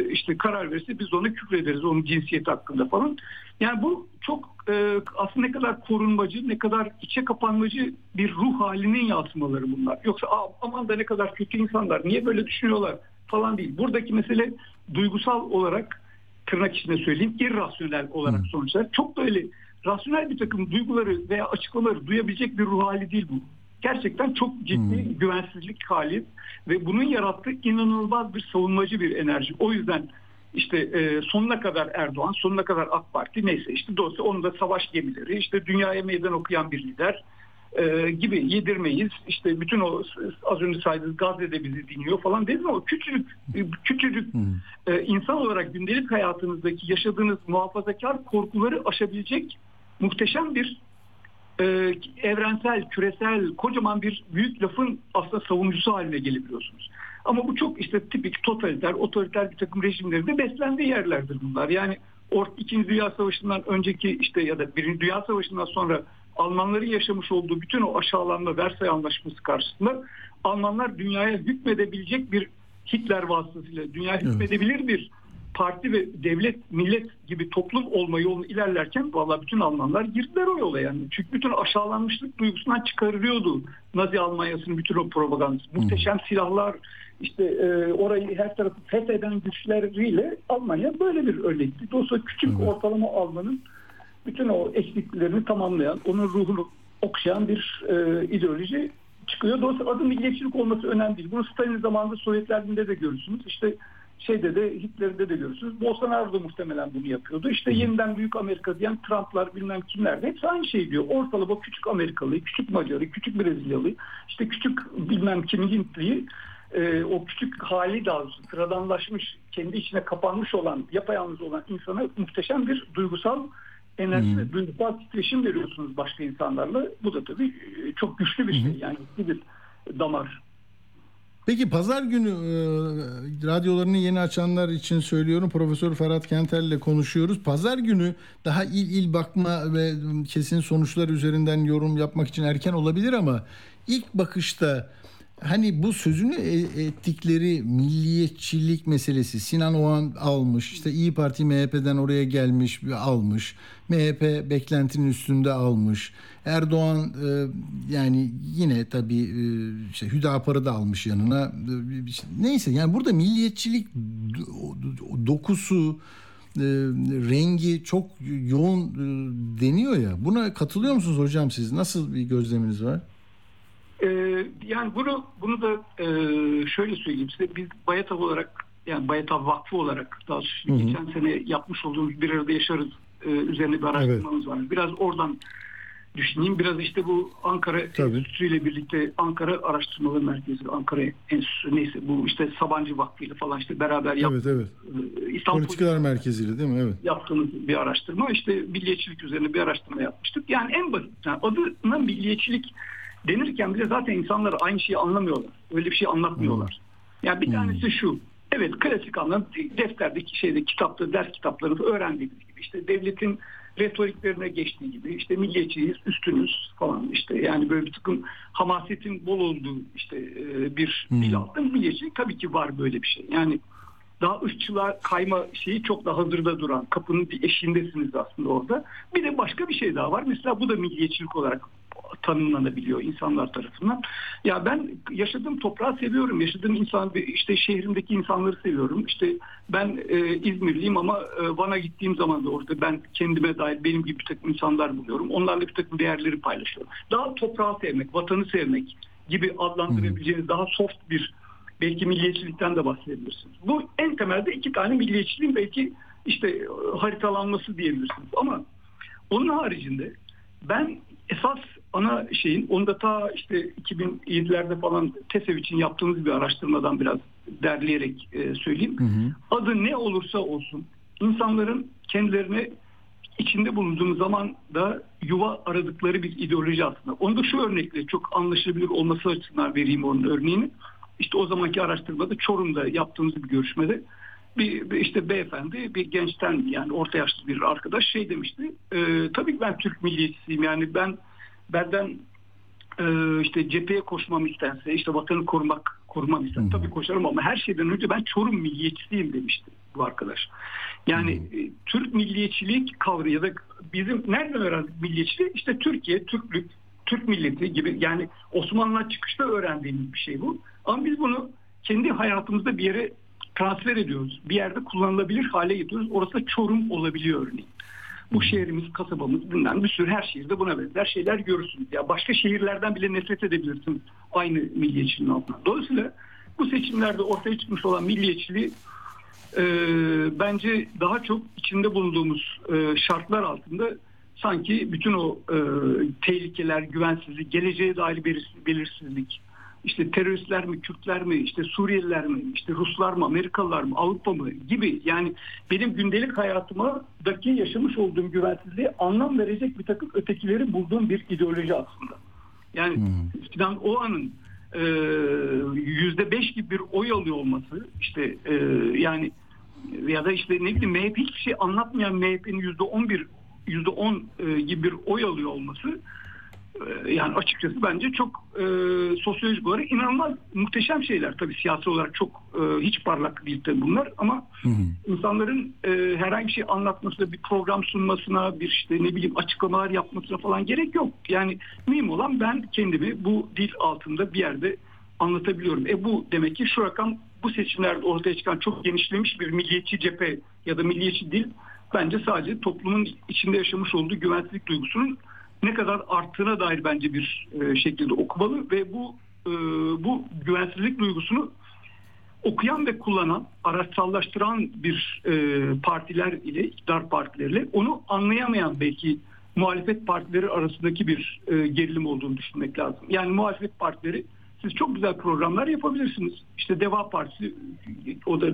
işte karar verirse biz ona küfrederiz onun cinsiyeti hakkında falan. Yani bu çok e, aslında ne kadar korunmacı, ne kadar içe kapanmacı bir ruh halinin yansımaları bunlar. Yoksa "Aa, aman da ne kadar kötü insanlar, niye böyle düşünüyorlar falan değil. Buradaki mesele duygusal olarak tırnak içinde söyleyeyim irrasyonel olarak sonuçlar. Çok böyle rasyonel bir takım duyguları veya açıklamaları duyabilecek bir ruh hali değil bu. Gerçekten çok ciddi güvensizlik hali ve bunun yarattığı inanılmaz bir savunmacı bir enerji. O yüzden işte e, sonuna kadar Erdoğan, sonuna kadar AK Parti neyse işte dolayısıyla onun da savaş gemileri, işte dünyaya meydan okuyan bir lider e, gibi yedirmeyiz. İşte bütün o az önce saydığınız Gazze'de bizi dinliyor falan dedim ama küçücük küçücük e, insan olarak gündelik hayatınızdaki yaşadığınız muhafazakar korkuları aşabilecek muhteşem bir e, evrensel, küresel, kocaman bir büyük lafın aslında savunucusu haline gelebiliyorsunuz. Ama bu çok işte tipik totaliter, otoriter bir takım rejimlerin de beslendiği yerlerdir bunlar. Yani Or İkinci Dünya Savaşı'ndan önceki işte ya da Birinci Dünya Savaşı'ndan sonra Almanların yaşamış olduğu bütün o aşağılanma Versay Anlaşması karşısında Almanlar dünyaya hükmedebilecek bir Hitler vasıtasıyla dünya hükmedebilir bir parti ve devlet, millet gibi toplum olma yolunu ilerlerken vallahi bütün Almanlar girdiler o yola yani. Çünkü bütün aşağılanmışlık duygusundan çıkarılıyordu Nazi Almanyası'nın bütün o propagandası. Muhteşem silahlar, işte e, orayı her tarafı fetheden güçleriyle Almanya böyle bir örnekti. Dolayısıyla küçük ortalama Alman'ın bütün o eksikliklerini tamamlayan, onun ruhunu okşayan bir e, ideoloji çıkıyor. Dolayısıyla adı milliyetçilik olması önemli değil. Bunu Stalin zamanında Sovyetler'de de görürsünüz. İşte şeyde de Hitler'de de görürsünüz. Bolsonaro da muhtemelen bunu yapıyordu. İşte yeniden büyük Amerika diyen Trump'lar bilmem kimler de hepsi aynı şey diyor. Ortalama küçük Amerikalıyı, küçük Macarı, küçük Brezilyalıyı, işte küçük bilmem kimin Hintliyi e, o küçük hali daha sıradanlaşmış, kendi içine kapanmış olan, yapayalnız olan insana muhteşem bir duygusal enerji ve duygusal titreşim veriyorsunuz başka insanlarla. Bu da tabii e, çok güçlü bir şey. Yani güçlü bir damar. Peki pazar günü e, radyolarını yeni açanlar için söylüyorum. Profesör Ferhat Kentel ile konuşuyoruz. Pazar günü daha il il bakma ve kesin sonuçlar üzerinden yorum yapmak için erken olabilir ama ilk bakışta hani bu sözünü e- ettikleri milliyetçilik meselesi Sinan Oğan almış işte İyi Parti MHP'den oraya gelmiş almış MHP beklentinin üstünde almış. Erdoğan e, yani yine tabii e, işte Hüdapar'ı da almış yanına. E, neyse yani burada milliyetçilik do- dokusu rengi çok yoğun deniyor ya. Buna katılıyor musunuz hocam siz? Nasıl bir gözleminiz var? Ee, yani bunu bunu da e, şöyle söyleyeyim size biz Bayatav olarak yani Bayatav Vakfı olarak daha doğrusu geçen sene yapmış olduğumuz bir arada yaşarız e, üzerine bir araştırmamız var. Biraz oradan düşüneyim. Biraz işte bu Ankara Tabii. Enstitüsü ile birlikte Ankara Araştırmaları Merkezi, Ankara Enstitüsü neyse bu işte Sabancı Vakfı ile falan işte beraber yap, Evet evet. e, İstanbul Politikalar merkeziyle değil mi? Evet. yaptığımız bir araştırma. İşte milliyetçilik üzerine bir araştırma yapmıştık. Yani en basit. Yani adına milliyetçilik denirken bile zaten insanlar aynı şeyi anlamıyorlar. Öyle bir şey anlatmıyorlar. Yani bir tanesi şu. Evet klasik anlamda defterdeki şeyde kitapta ders kitaplarında öğrendiğimiz gibi işte devletin retoriklerine geçtiği gibi işte milliyetçiyiz, üstünüz falan işte yani böyle bir takım hamasetin bol olduğu işte e, bir dil altında milliyetçilik tabii ki var böyle bir şey. Yani daha ırkçılığa kayma şeyi çok da hazırda duran kapının bir eşiğindesiniz aslında orada. Bir de başka bir şey daha var. Mesela bu da milliyetçilik olarak tanımlanabiliyor insanlar tarafından. Ya ben yaşadığım toprağı seviyorum. Yaşadığım insan işte şehrimdeki insanları seviyorum. İşte ben e, İzmirliyim ama e, Van'a gittiğim zaman da orada ben kendime dair benim gibi bir takım insanlar buluyorum. Onlarla bir takım değerleri paylaşıyorum. Daha toprağı sevmek, vatanı sevmek gibi adlandırabileceğiniz daha soft bir belki milliyetçilikten de bahsedebilirsiniz. Bu en temelde iki tane milliyetçiliğin belki işte e, haritalanması diyebilirsiniz. Ama onun haricinde ben esas ana şeyin onu da ta işte 2007'lerde falan TESEV için yaptığımız bir araştırmadan biraz derleyerek e, söyleyeyim. Adı ne olursa olsun insanların kendilerine içinde bulunduğumuz zaman da yuva aradıkları bir ideoloji aslında. Onu da şu örnekle çok anlaşılabilir olması açısından vereyim onun örneğini. İşte o zamanki araştırmada Çorum'da yaptığımız bir görüşmede bir, bir işte beyefendi bir gençten yani orta yaşlı bir arkadaş şey demişti. E, tabii ki ben Türk milliyetçisiyim yani ben benden e, işte cepheye koşmam istense işte vatanı korumak korumam istense tabii koşarım ama her şeyden önce ben Çorum milliyetçisiyim demişti bu arkadaş. Yani e, Türk milliyetçilik kavramı ya da bizim nereden öğrendik milliyetçiliği? İşte Türkiye, Türklük, Türk milleti gibi yani Osmanlı'dan çıkışta öğrendiğimiz bir şey bu. Ama biz bunu kendi hayatımızda bir yere transfer ediyoruz. Bir yerde kullanılabilir hale getiriyoruz. Orası da Çorum olabiliyor örneğin. Bu şehrimiz, kasabamız, bilmem bir sürü her şehirde buna benzer şeyler görürsünüz. Ya başka şehirlerden bile nefret edebilirsiniz aynı milliyetçiliğin altına. Dolayısıyla bu seçimlerde ortaya çıkmış olan milliyetçiliği e, bence daha çok içinde bulunduğumuz e, şartlar altında sanki bütün o e, tehlikeler, güvensizlik, geleceğe dair belir- belirsizlik, işte teröristler mi, Kürtler mi, işte Suriyeliler mi, işte Ruslar mı, Amerikalılar mı, Avrupa mı gibi yani benim gündelik hayatımdaki yaşamış olduğum güvensizliğe anlam verecek bir takım ötekileri bulduğum bir ideoloji aslında. Yani Sinan Oğan'ın e, yüzde beş gibi bir oy alıyor olması işte e, yani ya da işte ne bileyim MHP hiçbir şey anlatmayan MHP'nin yüzde on bir yüzde on e, gibi bir oy alıyor olması yani açıkçası bence çok e, sosyolojik olarak inanılmaz muhteşem şeyler. Tabii siyasi olarak çok e, hiç parlak değil tabii bunlar ama insanların e, herhangi bir şey anlatmasına, bir program sunmasına, bir işte ne bileyim açıklamalar yapmasına falan gerek yok. Yani mühim olan ben kendimi bu dil altında bir yerde anlatabiliyorum. E bu demek ki şu rakam bu seçimlerde ortaya çıkan çok genişlemiş bir milliyetçi cephe ya da milliyetçi dil bence sadece toplumun içinde yaşamış olduğu güvensizlik duygusunun ne kadar arttığına dair bence bir e, şekilde okumalı ve bu e, bu güvensizlik duygusunu okuyan ve kullanan, araçsallaştıran bir e, partiler ile, iktidar partileriyle onu anlayamayan belki muhalefet partileri arasındaki bir e, gerilim olduğunu düşünmek lazım. Yani muhalefet partileri siz çok güzel programlar yapabilirsiniz. İşte Deva Partisi o da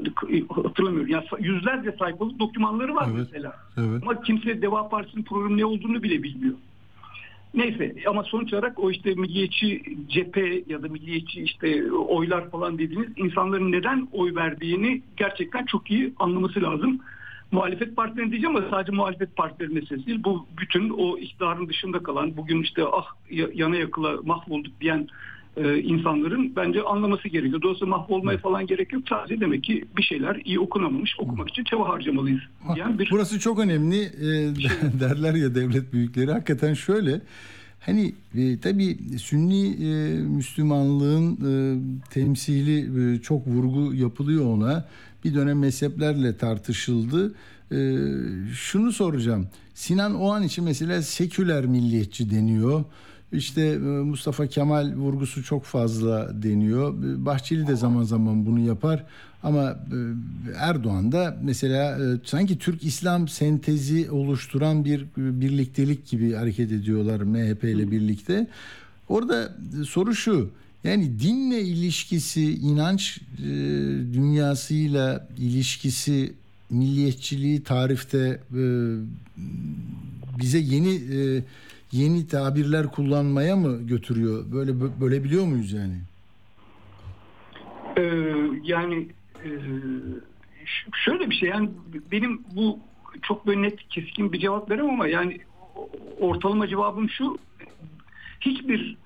hatırlamıyorum. Yani yüzlerce sayfalık dokümanları var Evet, mesela. evet. Ama kimse Deva Partisi'nin programı ne olduğunu bile bilmiyor. Neyse ama sonuç olarak o işte milliyetçi cephe ya da milliyetçi işte oylar falan dediğiniz insanların neden oy verdiğini gerçekten çok iyi anlaması lazım. Muhalefet partileri diyeceğim ama sadece muhalefet partileri meselesi değil. Bu bütün o iktidarın dışında kalan bugün işte ah ya- yana yakıla mahvolduk diyen e, insanların bence anlaması gerekiyor. Dolayısıyla mahvolmaya falan gerek yok. Sadece demek ki bir şeyler iyi okunamamış. Okumak için çaba harcamalıyız. diyen bir Burası çok önemli e, derler ya devlet büyükleri. Hakikaten şöyle hani e, tabii Sünni e, Müslümanlığın e, temsili e, çok vurgu yapılıyor ona. Bir dönem mezheplerle tartışıldı. E, şunu soracağım. Sinan Oğan için mesela seküler milliyetçi deniyor. İşte e, Mustafa Kemal vurgusu çok fazla deniyor. E, Bahçeli de zaman zaman bunu yapar. Ama e, Erdoğan da mesela sanki Türk İslam sentezi oluşturan bir birliktelik gibi hareket ediyorlar MHP ile birlikte. Orada soru şu. Yani dinle ilişkisi, inanç dünyasıyla ilişkisi, milliyetçiliği tarifte bize yeni yeni tabirler kullanmaya mı götürüyor? Böyle böyle biliyor muyuz yani? Ee, yani e, şöyle bir şey yani benim bu çok böyle net keskin bir cevap veremem ama yani ortalama cevabım şu hiçbir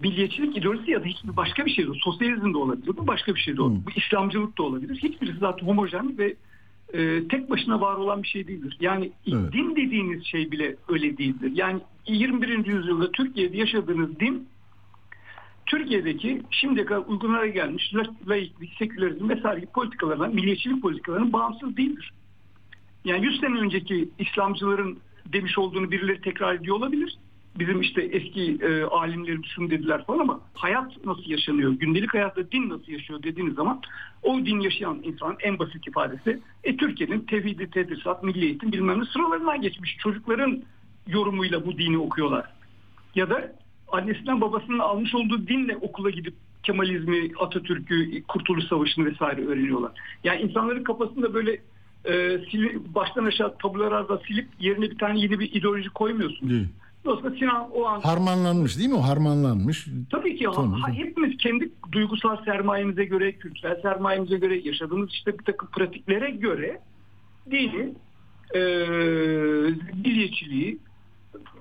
milliyetçilik ideolojisi ya da hiçbir başka bir şey de sosyalizm de olabilir bu başka bir şey de olabilir. Bu İslamcılık da olabilir. Hiçbirisi zaten homojen ve e, tek başına var olan bir şey değildir. Yani Evet. din dediğiniz şey bile öyle değildir. Yani 21. yüzyılda Türkiye'de yaşadığınız din Türkiye'deki şimdiye kadar uygulamalara gelmiş la- laiklik, sekülerizm vesaire gibi politikalarından, milliyetçilik politikalarının bağımsız değildir. Yani 100 sene önceki İslamcıların demiş olduğunu birileri tekrar ediyor olabilir. Bizim işte eski e, alimlerimiz şunu dediler falan ama hayat nasıl yaşanıyor, gündelik hayatta din nasıl yaşıyor dediğiniz zaman o din yaşayan insan en basit ifadesi e, Türkiye'nin tevhidi, tedrisat, milli eğitim bilmem ne sıralarından geçmiş çocukların yorumuyla bu dini okuyorlar ya da annesinden babasının almış olduğu dinle okula gidip Kemalizmi, Atatürk'ü, Kurtuluş Savaşı'nı vesaire öğreniyorlar. Yani insanların kafasında böyle e, sili- baştan aşağı tabular arada silip yerine bir tane yeni bir ideoloji koymuyorsunuz. Değil. Dolayısıyla Sinan o an Harmanlanmış değil mi o? Harmanlanmış. tabii ki Tamam. ha- hepimiz kendi duygusal sermayemize göre, kültürel sermayemize göre, yaşadığımız işte bir takım pratiklere göre dini, e, milliyetçiliği,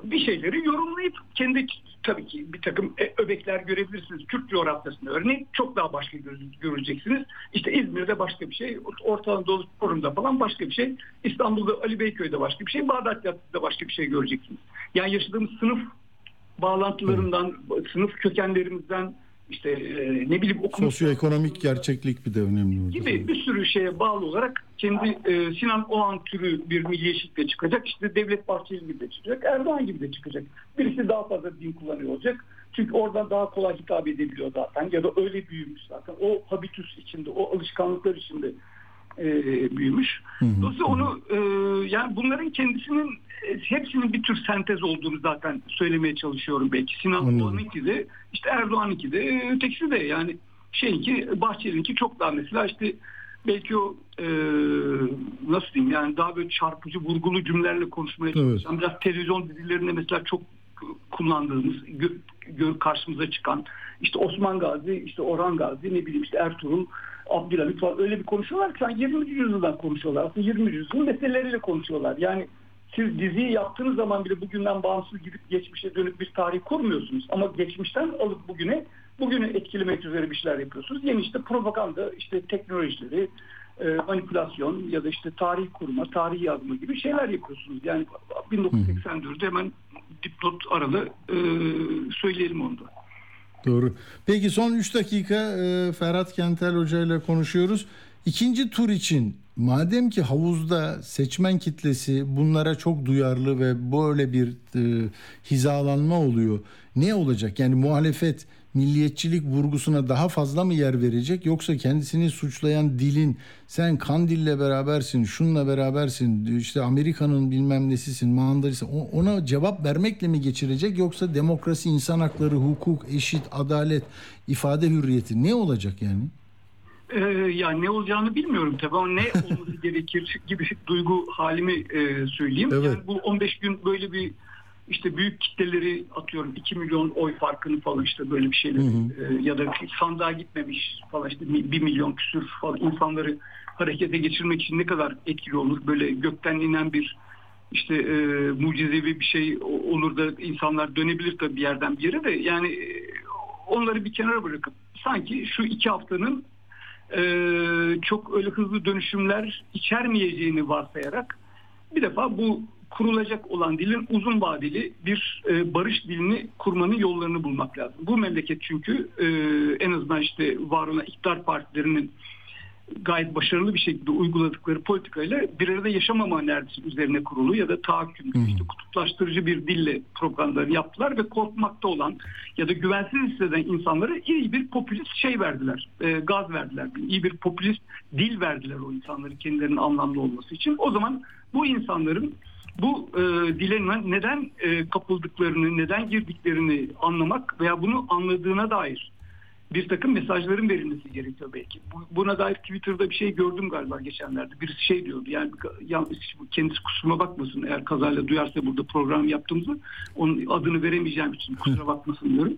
bir şeyleri yorumlayıp kendi tabii ki bir takım e, öbekler görebilirsiniz. Türk coğrafyasında örneğin çok daha başka gör- göreceksiniz. İşte İzmir'de başka bir şey, Orta Anadolu Forum'da falan başka bir şey, İstanbul'da Ali Beyköy'de başka bir şey, Bağdat Caddesi'de başka bir şey göreceksiniz. Yani yaşadığımız sınıf bağlantılarından, sınıf kökenlerimizden işte e, ne bileyim okumuş Sosyoekonomik gerçeklik bir de önemli orada. gibi bir sürü şeye bağlı olarak kendi e, Sinan Oğan türü bir milliyetçilikle çıkacak. İşte Devlet Bahçeli gibi de çıkacak. Erdoğan gibi de çıkacak. Birisi daha fazla din kullanıyor olacak. Çünkü oradan daha kolay hitap edebiliyor zaten. Ya da öyle büyümüş zaten. O habitus içinde, o alışkanlıklar içinde e, büyümüş. Dolayısıyla onu e, yani bunların kendisinin e, hepsinin bir tür sentez olduğunu zaten söylemeye çalışıyorum belki. Sinan Anladım. Oğan'ınki de işte Erdoğan'ınki de e, ötekisi de yani şeyinki Bahçeli'ninki çok daha mesela işte belki o e, nasıl diyeyim yani daha böyle çarpıcı vurgulu cümlelerle konuşmaya Evet. çalışan biraz televizyon dizilerinde mesela çok kullandığımız gö- gö- karşımıza çıkan işte Osman Gazi işte Orhan Gazi ne bileyim işte Ertuğrul Abdülhamit falan öyle bir konuşuyorlar ki sanki 20. yüzyıldan konuşuyorlar. Aslında 20. yüzyılın meseleleriyle konuşuyorlar. Yani siz diziyi yaptığınız zaman bile bugünden bağımsız gidip geçmişe dönüp bir tarih kurmuyorsunuz. Ama geçmişten alıp bugüne bugünü etkilemek üzere bir şeyler yapıyorsunuz. Yeni işte propaganda, işte teknolojileri, e, manipülasyon ya da işte tarih kurma, tarih yazma gibi şeyler yapıyorsunuz. Yani 1984'de hemen dipnot aralı e, söyleyelim onu da. Doğru. Peki son 3 dakika e, Ferhat Kentel Hoca ile konuşuyoruz. İkinci tur için madem ki havuzda seçmen kitlesi bunlara çok duyarlı ve böyle bir e, hizalanma oluyor. Ne olacak? Yani muhalefet milliyetçilik vurgusuna daha fazla mı yer verecek yoksa kendisini suçlayan dilin sen Kandil'le berabersin, şunla berabersin, işte Amerika'nın bilmem nesisin, mandalısın ona cevap vermekle mi geçirecek yoksa demokrasi, insan hakları, hukuk, eşit, adalet, ifade hürriyeti ne olacak yani? Ee, yani ne olacağını bilmiyorum tabii ama ne olması gerekir gibi duygu halimi e, söyleyeyim. Evet. Yani bu 15 gün böyle bir işte büyük kitleleri atıyorum 2 milyon oy farkını falan işte böyle bir şeyler. E, ya da sandığa gitmemiş falan işte 1 milyon küsür falan insanları harekete geçirmek için ne kadar etkili olur? Böyle gökten inen bir işte e, mucizevi bir şey olur da insanlar dönebilir tabii bir yerden bir yere de. Yani e, onları bir kenara bırakıp sanki şu iki haftanın e, çok öyle hızlı dönüşümler içermeyeceğini varsayarak bir defa bu kurulacak olan dilin uzun vadeli bir e, barış dilini kurmanın yollarını bulmak lazım. Bu memleket çünkü e, en azından işte var olan iktidar partilerinin gayet başarılı bir şekilde uyguladıkları politikayla bir arada yaşamama neredeyse üzerine kurulu ya da tahakküm, işte kutuplaştırıcı bir dille propagandalarını yaptılar ve korkmakta olan ya da güvensiz hisseden insanlara iyi bir popülist şey verdiler, e, gaz verdiler, iyi bir popülist dil verdiler o insanların kendilerinin anlamlı olması için. O zaman bu insanların bu e, dile neden e, kapıldıklarını, neden girdiklerini anlamak veya bunu anladığına dair bir takım mesajların verilmesi gerekiyor belki. Bu- Buna dair Twitter'da bir şey gördüm galiba geçenlerde. Birisi şey diyordu yani yanlış kendisi kusuruma bakmasın eğer kazayla duyarsa burada program yaptığımızı onun adını veremeyeceğim için kusura bakmasın diyorum.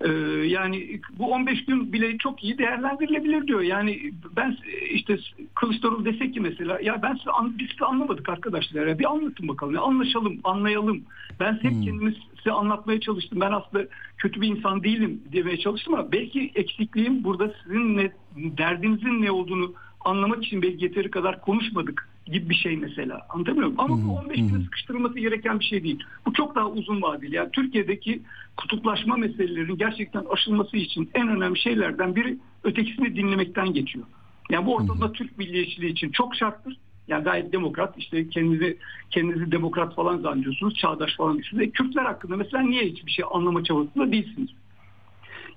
Ee, yani bu 15 gün bile çok iyi değerlendirilebilir diyor. Yani ben işte Kılıçdaroğlu desek ki mesela ya ben sizi an, biz sizi anlamadık arkadaşlar ya bir anlatın bakalım ya anlaşalım anlayalım. Ben hep kendimi size anlatmaya çalıştım. Ben aslında kötü bir insan değilim demeye çalıştım ama belki eksikliğim burada sizin ne, derdinizin ne olduğunu anlamak için belki yeteri kadar konuşmadık gibi bir şey mesela. Anlatabiliyor muyum? Ama bu 15 güne sıkıştırılması gereken bir şey değil. Bu çok daha uzun vadeli. Yani Türkiye'deki kutuplaşma meselelerinin gerçekten aşılması için en önemli şeylerden biri ötekisini dinlemekten geçiyor. Yani bu ortamda Türk milliyetçiliği için çok şarttır. Yani gayet demokrat işte kendinizi kendinizi demokrat falan zannediyorsunuz. Çağdaş falan düşünüyorsunuz. E, Kürtler hakkında mesela niye hiçbir şey anlama çabasında değilsiniz?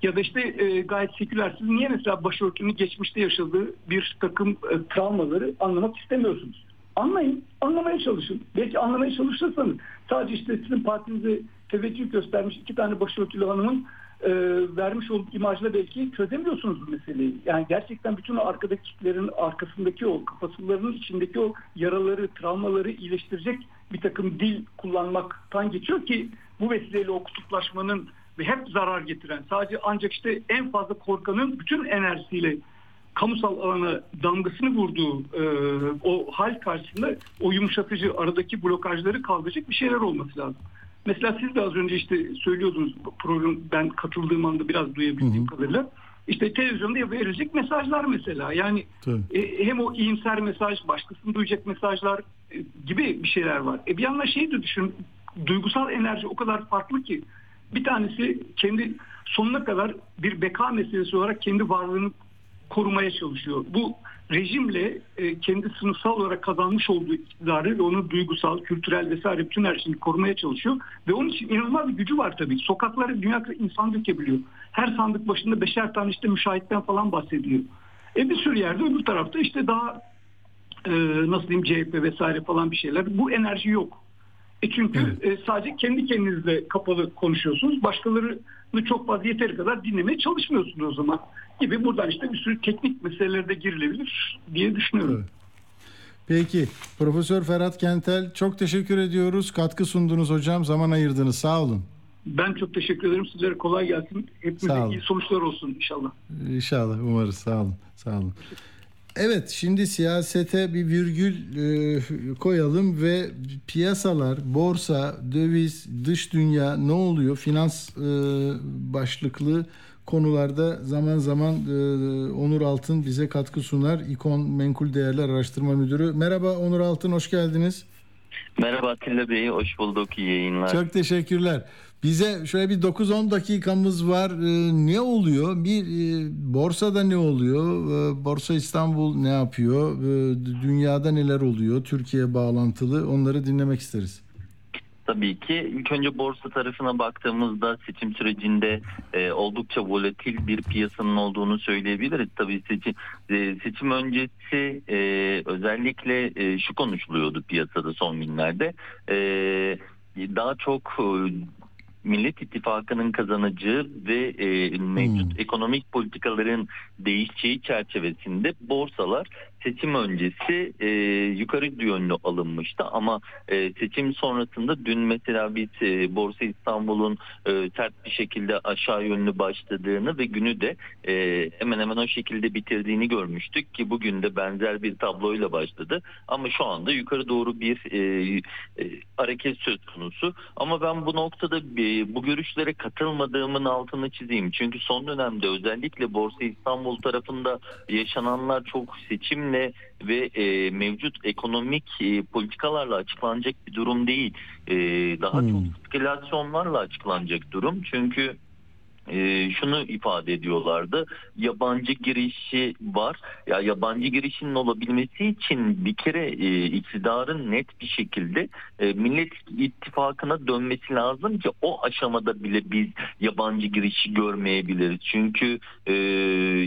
Ya da işte e, gayet sekülersiz niye mesela başörtünün geçmişte yaşadığı bir takım e, travmaları anlamak istemiyorsunuz? Anlayın, anlamaya çalışın. Belki anlamaya çalışırsanız sadece işte sizin partinize teveccüh göstermiş iki tane başörtülü hanımın e, vermiş olduğu imajla belki çözemiyorsunuz bu meseleyi. Yani gerçekten bütün o arkadaki kitlerin arkasındaki o kafasılarının içindeki o yaraları, travmaları iyileştirecek bir takım dil kullanmaktan geçiyor ki bu vesileyle o kutuplaşmanın ve hep zarar getiren sadece ancak işte en fazla korkanın bütün enerjisiyle kamusal alana damgasını vurduğu e, o hal karşısında o yumuşatıcı aradaki blokajları kaldıracak bir şeyler olması lazım. Mesela siz de az önce işte söylüyordunuz program ben katıldığım anda biraz duyabildiğim kadarıyla. İşte televizyonda verilecek mesajlar mesela. Yani Tabii. e, hem o iyimser mesaj, başkasını duyacak mesajlar e, gibi bir şeyler var. E bir yandan şey de düşün, duygusal enerji o kadar farklı ki bir tanesi kendi sonuna kadar bir beka meselesi olarak kendi varlığını korumaya çalışıyor. Bu rejimle e, kendi sınıfsal olarak kazanmış olduğu iktidarı ve onun duygusal, kültürel vesaire bütün her şeyini korumaya çalışıyor. Ve onun için inanılmaz bir gücü var tabii. Sokaklara dünya insan dökebiliyor. Her sandık başında beşer tane işte müşahitten falan bahsediliyor. E bir sürü yerde öbür tarafta işte daha e, nasıl diyeyim CHP vesaire falan bir şeyler. Bu enerji yok. E çünkü e, sadece kendi kendinizle kapalı konuşuyorsunuz. Başkalarını çok fazla yeteri kadar dinlemeye çalışmıyorsunuz o zaman. Gibi buradan işte bir sürü teknik meselelerde girilebilir diye düşünüyorum. Evet. Peki Profesör Ferhat Kentel çok teşekkür ediyoruz. Katkı sundunuz hocam. Zaman ayırdınız. Sağ olun. Ben çok teşekkür ederim. Sizlere kolay gelsin. Hepimize iyi sonuçlar olsun inşallah. İnşallah umarız. Sağ olun. Sağ olun. Evet şimdi siyasete bir virgül e, koyalım ve piyasalar, borsa, döviz, dış dünya ne oluyor? Finans e, başlıklı konularda zaman zaman e, Onur Altın bize katkı sunar. İkon Menkul Değerler Araştırma Müdürü. Merhaba Onur Altın hoş geldiniz. Merhaba Atilla Bey, hoş bulduk. İyi yayınlar. Çok teşekkürler. Bize şöyle bir 9-10 dakikamız var. Ee, ne oluyor? Bir e, borsada ne oluyor? Ee, Borsa İstanbul ne yapıyor? Ee, dünyada neler oluyor? Türkiye bağlantılı. Onları dinlemek isteriz. Tabii ki ilk önce borsa tarafına baktığımızda seçim sürecinde e, oldukça volatil bir piyasanın olduğunu söyleyebiliriz. Tabii seçim e, seçim öncesi e, özellikle e, şu konuşuluyordu piyasada son günlerde. E, daha çok e, Millet İttifakı'nın kazanacağı ve e, mevcut Hmm. ekonomik politikaların değişeceği çerçevesinde borsalar seçim öncesi e, yukarı yönlü alınmıştı. Ama e, seçim sonrasında dün mesela biz e, Borsa İstanbul'un e, sert bir şekilde aşağı yönlü başladığını ve günü de e, hemen hemen o şekilde bitirdiğini görmüştük ki bugün de benzer bir tabloyla başladı. Ama şu anda yukarı doğru bir e, e, hareket söz konusu. Ama ben bu noktada e, bu görüşlere katılmadığımın altını çizeyim. Çünkü son dönemde özellikle Borsa İstanbul tarafında yaşananlar çok seçimle ve e, mevcut ekonomik e, politikalarla açıklanacak bir durum değil. E, daha Hmm. çok spekülasyonlarla açıklanacak durum. Çünkü e, şunu ifade ediyorlardı. Yabancı girişi var. Ya yabancı girişinin olabilmesi için bir kere e, iktidarın net bir şekilde e, Millet İttifakı'na dönmesi lazım ki o aşamada bile biz yabancı girişi görmeyebiliriz. Çünkü e,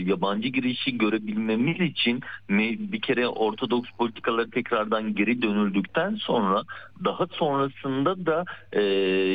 yabancı girişi görebilmemiz için bir kere ortodoks politikaları tekrardan geri dönüldükten sonra daha sonrasında da e,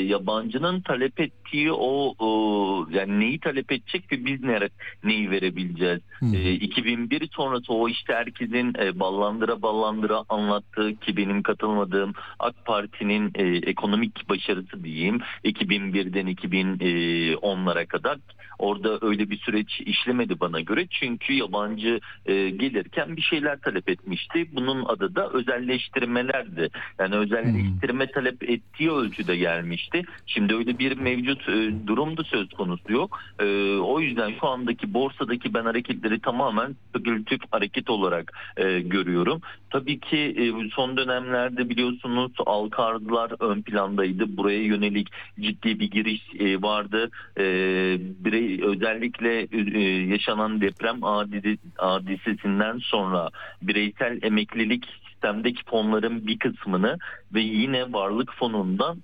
yabancının talep ettiği o, o yani neyi talep edecek ve biz nere, neyi verebileceğiz? Hı. E, 2001 sonrası o işte herkesin e, ballandıra ballandıra anlattığı ki benim katılmadığım AK Parti'nin e, ekonomik başarısı diyeyim 2001'den 2010'lara kadar orada öyle bir süreç işlemedi bana göre çünkü yabancı e, gelirken bir şeyler talep etmişti. Bunun adı da özelleştirmelerdi. Yani özelleştirme talep ettiği ölçüde gelmişti. Şimdi öyle bir mevcut e, durum da söz konusu yok. E, o yüzden şu andaki borsadaki ben hareketleri tamamen spekülatif hareket olarak e, görüyorum. Tabii ki e, son dönemlerde biliyorsunuz halka arzlar ön plandaydı. Buraya yönelik ciddi bir giriş e, vardı. E, birey özellikle e, yaşanan deprem hadisesinden sonra bireysel emeklilik sistemdeki fonların bir kısmını ve yine varlık fonundan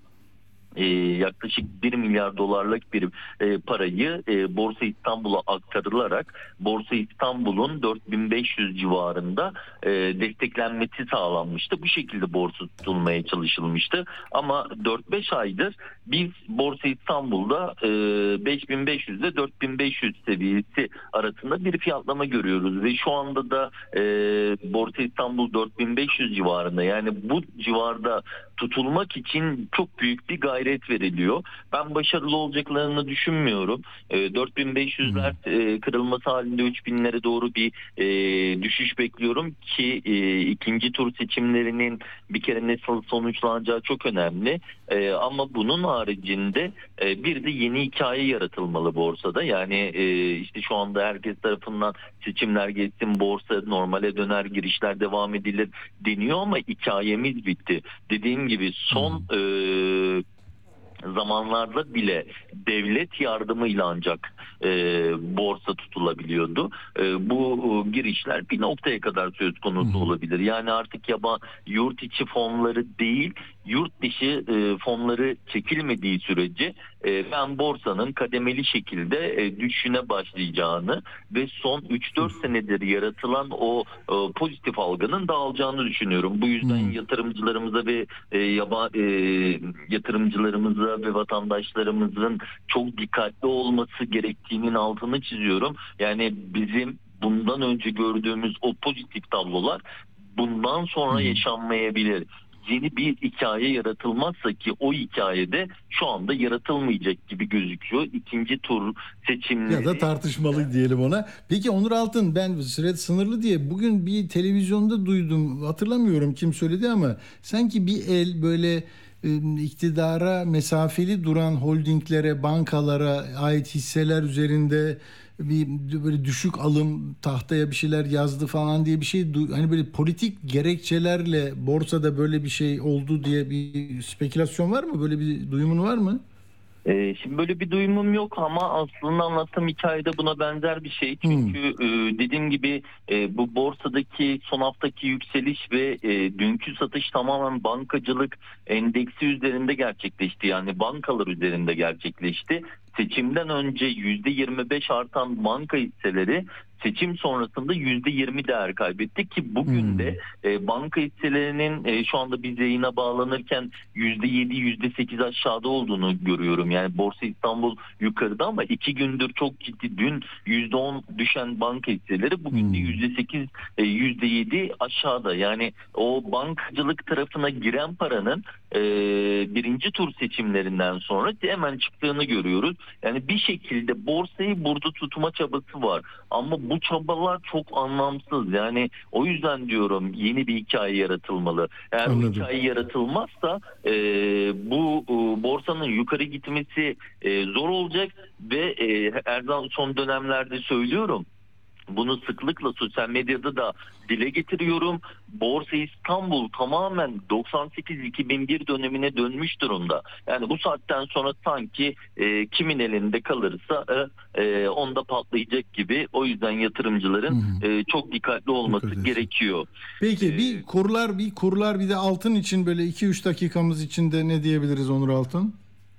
e, yaklaşık 1 milyar dolarlık bir e, parayı e, Borsa İstanbul'a aktarılarak Borsa İstanbul'un 4500 civarında e, desteklenmesi sağlanmıştı. Bu şekilde borsa tutulmaya çalışılmıştı. Ama 4-5 aydır biz Borsa İstanbul'da e, 5500 ile 4500 seviyesi arasında bir fiyatlama görüyoruz ve şu anda da e, Borsa İstanbul 4500 civarında yani bu civarda tutulmak için çok büyük bir gayret veriliyor. Ben başarılı olacaklarını düşünmüyorum. E, 4500'ler e, kırılması halinde 3000'lere doğru bir e, düşüş bekliyorum ki e, ikinci tur seçimlerinin bir kere nasıl sonuçlanacağı çok önemli. E, ama bunun haricinde e, bir de yeni hikaye yaratılmalı borsada. Yani e, işte şu anda herkes tarafından seçimler geçsin, borsa normale döner, girişler devam edilir deniyor ama hikayemiz bitti. Dediğim gibi son e, zamanlarda bile devlet yardımıyla ancak e, borsa tutulabiliyordu. E, bu e, girişler bir noktaya kadar söz konusu olabilir. Yani artık yaba yurt içi fonları değil, yurt dışı e, fonları çekilmediği sürece e, ben borsanın kademeli şekilde e, düşüşüne başlayacağını ve son 3-4 senedir yaratılan o e, pozitif algının dağılacağını düşünüyorum. Bu yüzden Hmm. yatırımcılarımıza ve e, yaba e, yatırımcılarımıza ve vatandaşlarımızın çok dikkatli olması gerektiğinin altını çiziyorum. Yani bizim bundan önce gördüğümüz o pozitif tablolar bundan sonra yaşanmayabilir. Yeni bir hikaye yaratılmazsa ki o hikayede şu anda yaratılmayacak gibi gözüküyor. İkinci tur seçimleri Ya da tartışmalı diyelim ona. Peki Onur Altın ben süre sınırlı diye bugün bir televizyonda duydum. Hatırlamıyorum kim söyledi ama sanki bir el böyle iktidara mesafeli duran holdinglere, bankalara ait hisseler üzerinde bir böyle düşük alım tahtaya bir şeyler yazdı falan diye bir şey hani böyle politik gerekçelerle borsada böyle bir şey oldu diye bir spekülasyon var mı? Böyle bir duyumun var mı? Ee, şimdi böyle bir duyumum yok ama aslında anlattığım hikayede buna benzer bir şey. Çünkü e, dediğim gibi e, bu borsadaki son haftaki yükseliş ve e, dünkü satış tamamen bankacılık endeksi üzerinde gerçekleşti. Yani bankalar üzerinde gerçekleşti. Seçimden önce %25 artan banka hisseleri seçim sonrasında %20 değer kaybetti ki bugün Hmm. de e, banka hisselerinin e, şu anda biz yayına bağlanırken %7 %8 aşağıda olduğunu görüyorum. Yani Borsa İstanbul yukarıda ama iki gündür çok ciddi dün %10 düşen banka hisseleri bugün de Hmm. %8 e, %7 aşağıda. Yani o bankacılık tarafına giren paranın e, birinci tur seçimlerinden sonra hemen çıktığını görüyoruz. Yani bir şekilde borsayı burada tutma çabası var. Ama bu çabalar çok anlamsız. Yani o yüzden diyorum yeni bir hikaye yaratılmalı. Eğer Anladım. hikaye yaratılmazsa e, bu e, borsanın yukarı gitmesi e, zor olacak ve e, her zaman son dönemlerde söylüyorum. Bunu sıklıkla sosyal medyada da dile getiriyorum. Borsa İstanbul tamamen 98-2001 dönemine dönmüş durumda. Yani bu saatten sonra sanki e, kimin elinde kalırsa e, e, onda patlayacak gibi. O yüzden yatırımcıların e, çok dikkatli olması Dikkat gerekiyor. Peki Ee, bir kurlar bir kurlar bir de altın için böyle 2-3 dakikamız içinde ne diyebiliriz Onur Altın?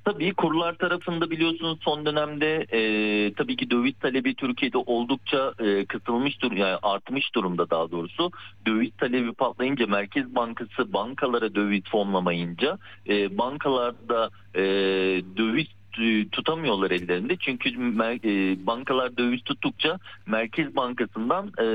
Tabii kurlar tarafında biliyorsunuz son dönemde e, tabii ki döviz talebi Türkiye'de oldukça e, kısılmış dur yani artmış durumda daha doğrusu. Döviz talebi patlayınca Merkez Bankası bankalara döviz fonlamayınca e, bankalarda e, döviz tutamıyorlar ellerinde. Çünkü e, bankalar döviz tuttukça Merkez Bankası'ndan e,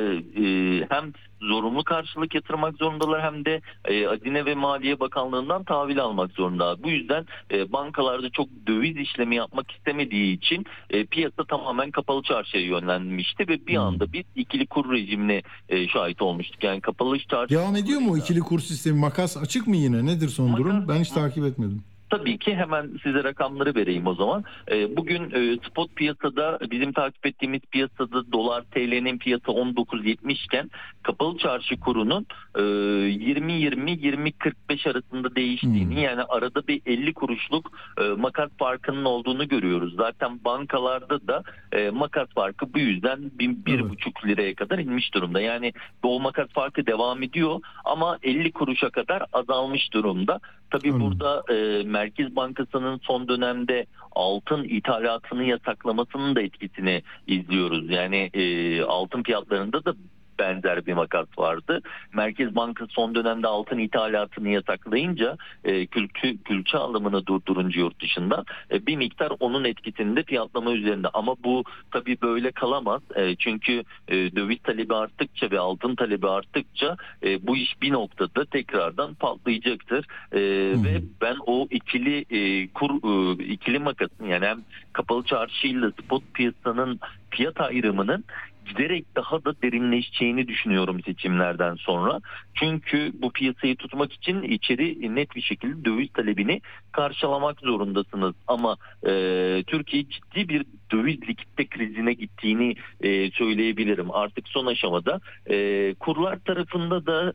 e, hem zorunlu karşılık yatırmak zorundalar hem de e, Hazine ve Maliye Bakanlığı'ndan tahvil almak zorunda. Bu yüzden e, bankalarda çok döviz işlemi yapmak istemediği için e, piyasa tamamen kapalı çarşıya yönlenmişti ve bir Hmm. anda biz ikili kur rejimine e, şahit olmuştuk. Yani kapalı çarşı Devam ediyor mu o ikili kur sistemi? Makas açık mı yine? Nedir son Makas- durum? Ben hiç takip etmedim. Tabii ki hemen size rakamları vereyim o zaman. Ee, bugün e, spot piyasada bizim takip ettiğimiz piyasada dolar TL'nin fiyatı 19.70 iken kapalı çarşı kurunun e, 20-20-20-45 arasında değiştiğini Hmm. yani arada bir 50 kuruşluk e, makas farkının olduğunu görüyoruz. Zaten bankalarda da e, makas farkı bu yüzden bir, bir Evet. buçuk liraya kadar inmiş durumda. Yani o makas farkı devam ediyor ama 50 kuruşa kadar azalmış durumda. Tabii Anladım. burada e, Merkez Bankası'nın son dönemde altın ithalatını yasaklamasının da etkisini izliyoruz. Yani e, altın fiyatlarında da benzer bir makas vardı. Merkez Bankası son dönemde altın ithalatını yasaklayınca e, külçe, külçe alımını durdurunca yurt dışında e, bir miktar onun etkisinde fiyatlama üzerinde. Ama bu tabii böyle kalamaz. E, çünkü e, döviz talebi arttıkça ve altın talebi arttıkça e, bu iş bir noktada tekrardan patlayacaktır. E, hı. ve ben o ikili e, kur e, ikili makasın yani hem kapalı çarşıyla spot piyasanın fiyat ayrımının giderek daha da derinleşeceğini düşünüyorum seçimlerden sonra. Çünkü bu piyasayı tutmak için içeri net bir şekilde döviz talebini karşılamak zorundasınız. Ama e, Türkiye ciddi bir döviz likitte krizine gittiğini e, söyleyebilirim. Artık son aşamada e, kurlar tarafında da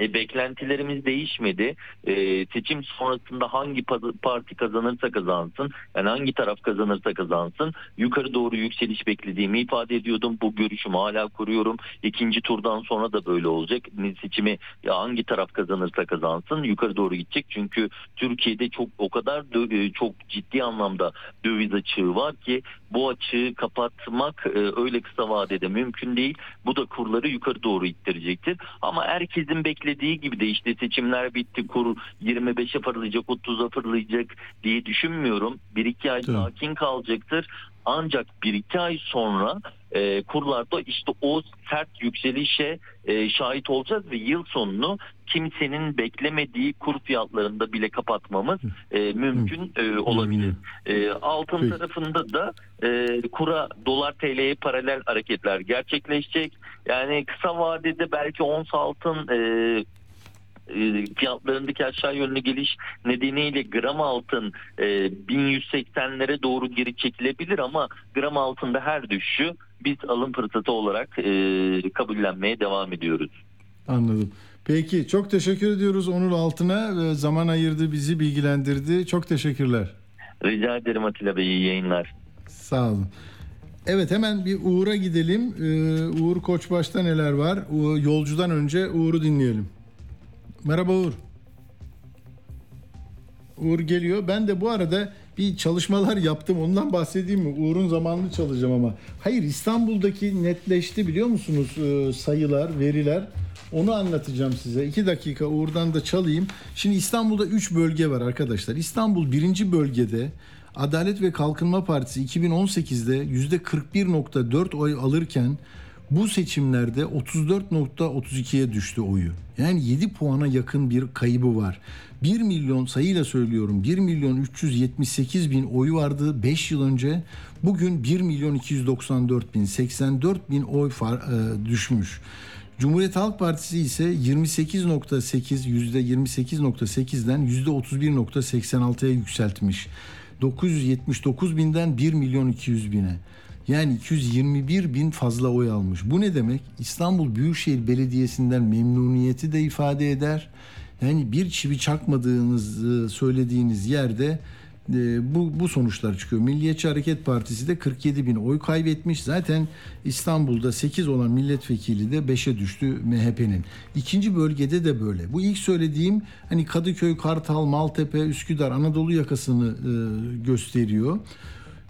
e, beklentilerimiz değişmedi. E, seçim sonrasında hangi pa- parti kazanırsa kazansın, yani hangi taraf kazanırsa kazansın, yukarı doğru yükseliş beklediğimi ifade ediyordum. Bu görüşümü hala kuruyorum. İkinci turdan sonra da böyle olacak. Seçimi hangi taraf kazanırsa kazansın, yukarı doğru gidecek. Çünkü Türkiye'de çok o kadar e, çok ciddi anlamda döviz açığı var ki bu açığı kapatmak e, öyle kısa vadede mümkün değil. Bu da kurları yukarı doğru ittirecektir. Ama herkesin beklediği gibi de işte seçimler bitti kur 25'e fırlayacak 30'a fırlayacak diye düşünmüyorum. Bir iki ay sakin kalacaktır. Ancak bir iki ay sonra e, kurlarda işte o sert yükselişe e, şahit olacağız ve yıl sonunu kimsenin beklemediği kur fiyatlarında bile kapatmamız e, mümkün e, olabilir. E, altın Peki. tarafında da e, kura dolar TL'ye paralel hareketler gerçekleşecek. Yani kısa vadede belki ons altın e, fiyatlarındaki aşağı yönlü geliş nedeniyle gram altın e, 1180'lere doğru geri çekilebilir ama gram altında her düşüşü biz alım fırsatı olarak e, kabullenmeye devam ediyoruz. Anladım. Peki çok teşekkür ediyoruz Onur Altın'a. Zaman ayırdı bizi bilgilendirdi. Çok teşekkürler. Rica ederim Atilla Bey iyi yayınlar. Sağ olun. Evet hemen bir Uğur'a gidelim. Ee, Uğur Koçbaş'ta neler var? Yolcudan önce Uğur'u dinleyelim. Merhaba Uğur. Uğur geliyor. Ben de bu arada bir çalışmalar yaptım. Ondan bahsedeyim mi? Uğur'un zamanını çalacağım ama. Hayır İstanbul'daki netleşti biliyor musunuz ee, sayılar, veriler. Onu anlatacağım size. İki dakika Uğur'dan da çalayım. Şimdi İstanbul'da 3 bölge var arkadaşlar. İstanbul birinci bölgede Adalet ve Kalkınma Partisi 2018'de %41.4 oy alırken bu seçimlerde 34.32'ye düştü oyu. Yani 7 puana yakın bir kaybı var. 1 milyon sayıyla söylüyorum 1 milyon 378 bin oyu vardı 5 yıl önce. Bugün 1 milyon 294 bin 84 bin oy far, e, düşmüş. Cumhuriyet Halk Partisi ise 28.8 %28.8'den %31.86'ya yükseltmiş. 979 binden 1 milyon 200 bine. Yani 221 bin fazla oy almış. Bu ne demek? İstanbul Büyükşehir Belediyesi'nden memnuniyeti de ifade eder. Yani bir çivi çakmadığınızı söylediğiniz yerde e, bu, bu sonuçlar çıkıyor. Milliyetçi Hareket Partisi de 47 bin oy kaybetmiş. Zaten İstanbul'da 8 olan milletvekili de 5'e düştü MHP'nin. İkinci bölgede de böyle. Bu ilk söylediğim hani Kadıköy, Kartal, Maltepe, Üsküdar, Anadolu yakasını e, gösteriyor.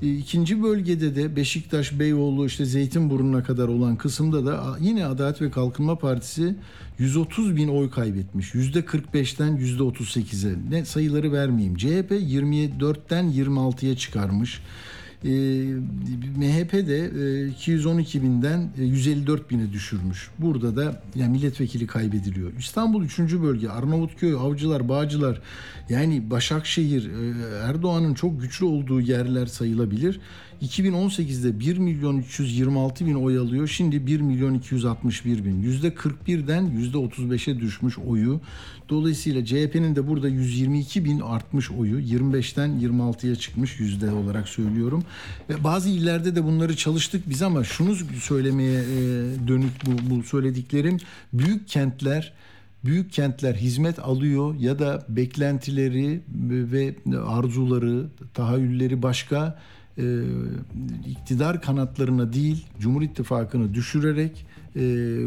E, İkinci bölgede de Beşiktaş, Beyoğlu, işte Zeytinburnu'na kadar olan kısımda da yine Adalet ve Kalkınma Partisi 130 bin oy kaybetmiş. %45'ten %38'e. Ne sayıları vermeyeyim. CHP 24'ten 26'ya çıkarmış. E, MHP de e, 212 binden e, 154 bine düşürmüş. Burada da yani milletvekili kaybediliyor. İstanbul 3. bölge Arnavutköy, Avcılar, Bağcılar yani Başakşehir e, Erdoğan'ın çok güçlü olduğu yerler sayılabilir. 2018'de 1 milyon 326 bin oy alıyor. Şimdi 1 milyon 261 bin. %41'den %35'e düşmüş oyu. Dolayısıyla CHP'nin de burada 122 bin artmış oyu. 25'ten 26'ya çıkmış yüzde olarak söylüyorum. Ve bazı illerde de bunları çalıştık biz ama şunu söylemeye e, dönük bu, bu söylediklerim. Büyük kentler büyük kentler hizmet alıyor ya da beklentileri ve arzuları, tahayyülleri başka e, iktidar kanatlarına değil Cumhur İttifakı'nı düşürerek e,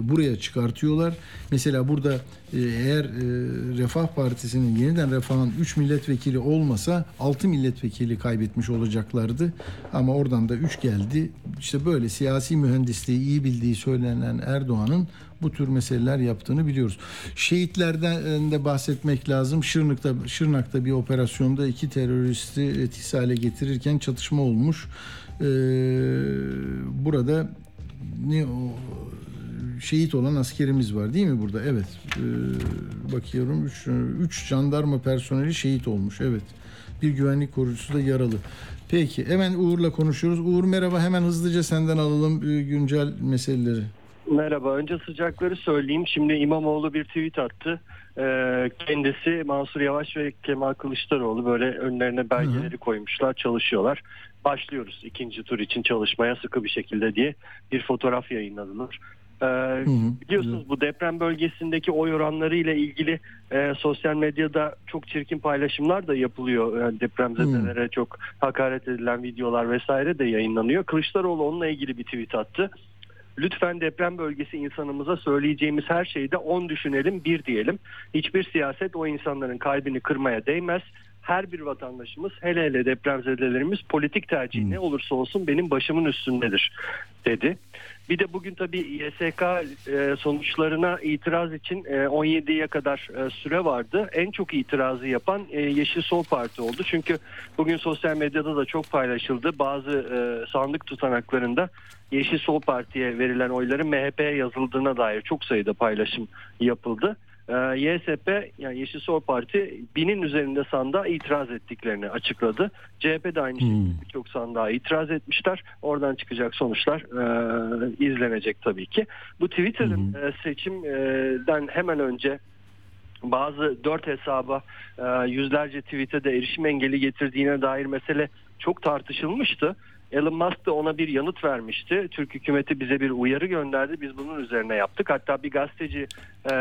buraya çıkartıyorlar. Mesela burada e, eğer e, Refah Partisi'nin yeniden Refah'ın 3 milletvekili olmasa 6 milletvekili kaybetmiş olacaklardı. Ama oradan da 3 geldi. İşte böyle siyasi mühendisliği iyi bildiği söylenen Erdoğan'ın bu tür meseleler yaptığını biliyoruz. Şehitlerden de bahsetmek lazım. Şırnak'ta, Şırnak'ta bir operasyonda iki teröristi etkisiz getirirken çatışma olmuş. Ee, burada ne o şehit olan askerimiz var değil mi burada? Evet. Ee, bakıyorum 3 jandarma personeli şehit olmuş. Evet. Bir güvenlik korucusu da yaralı. Peki hemen Uğur'la konuşuyoruz. Uğur merhaba hemen hızlıca senden alalım güncel meseleleri. Merhaba. Önce sıcakları söyleyeyim. Şimdi İmamoğlu bir tweet attı. Ee, kendisi Mansur Yavaş ve Kemal Kılıçdaroğlu böyle önlerine belgeleri koymuşlar, çalışıyorlar. Başlıyoruz ikinci tur için çalışmaya sıkı bir şekilde diye bir fotoğraf yayınladılar. Ee, biliyorsunuz bu deprem bölgesindeki oy oranları ile ilgili e, sosyal medyada çok çirkin paylaşımlar da yapılıyor. Yani depremzedelere çok hakaret edilen videolar vesaire de yayınlanıyor. Kılıçdaroğlu onunla ilgili bir tweet attı. Lütfen deprem bölgesi insanımıza söyleyeceğimiz her şeyde 10 düşünelim, bir diyelim. Hiçbir siyaset o insanların kalbini kırmaya değmez. Her bir vatandaşımız hele hele depremzedelerimiz politik tercih ne olursa olsun benim başımın üstündedir dedi. Bir de bugün tabii YSK e, sonuçlarına itiraz için 17'ye kadar e, süre vardı. En çok itirazı yapan e, Yeşil Sol Parti oldu. Çünkü bugün sosyal medyada da çok paylaşıldı. Bazı sandık tutanaklarında Yeşil Sol Parti'ye verilen oyların MHP'ye yazıldığına dair çok sayıda paylaşım yapıldı. YSP yani Yeşil Sol Parti binin üzerinde sandığa itiraz ettiklerini açıkladı. CHP de aynı şekilde birçok sandığa itiraz etmişler. Oradan çıkacak sonuçlar e, izlenecek tabii ki. Bu Twitter'ın e, seçimden hemen önce bazı dört hesaba e, yüzlerce tweet'e de erişim engeli getirdiğine dair mesele çok tartışılmıştı. Elon Musk da ona bir yanıt vermişti. Türk hükümeti bize bir uyarı gönderdi. Biz bunun üzerine yaptık. Hatta bir gazeteci e,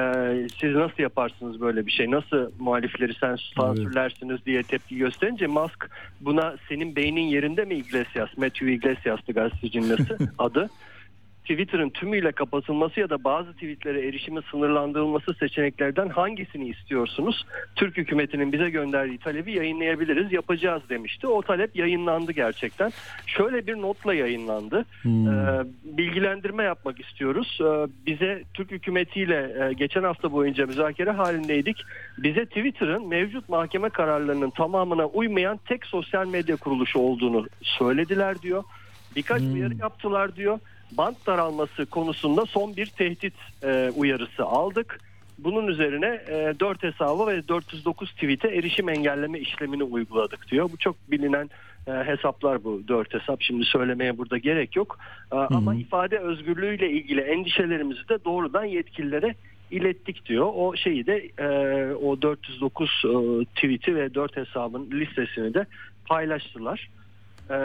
siz nasıl yaparsınız böyle bir şey? Nasıl muhalifleri sen sansürlersiniz diye tepki gösterince Musk buna senin beynin yerinde mi Iglesias? Matthew Iglesias'tı gazetecinin adı. Twitter'ın tümüyle kapatılması ya da bazı tweetlere erişimin sınırlandırılması seçeneklerden hangisini istiyorsunuz? Türk hükümetinin bize gönderdiği talebi yayınlayabiliriz, yapacağız demişti. O talep yayınlandı gerçekten. Şöyle bir notla yayınlandı. Ee, bilgilendirme yapmak istiyoruz. Ee, bize Türk hükümetiyle e, geçen hafta boyunca müzakere halindeydik. Bize Twitter'ın mevcut mahkeme kararlarının tamamına uymayan tek sosyal medya kuruluşu olduğunu söylediler diyor. Birkaç uyarı yaptılar diyor bant daralması konusunda son bir tehdit e, uyarısı aldık. Bunun üzerine e, 4 hesabı ve 409 tweet'e erişim engelleme işlemini uyguladık diyor. Bu çok bilinen e, hesaplar bu 4 hesap. Şimdi söylemeye burada gerek yok. E, ama ifade özgürlüğüyle ilgili endişelerimizi de doğrudan yetkililere ilettik diyor. O şeyi de e, o 409 e, tweet'i ve 4 hesabın listesini de paylaştılar. E,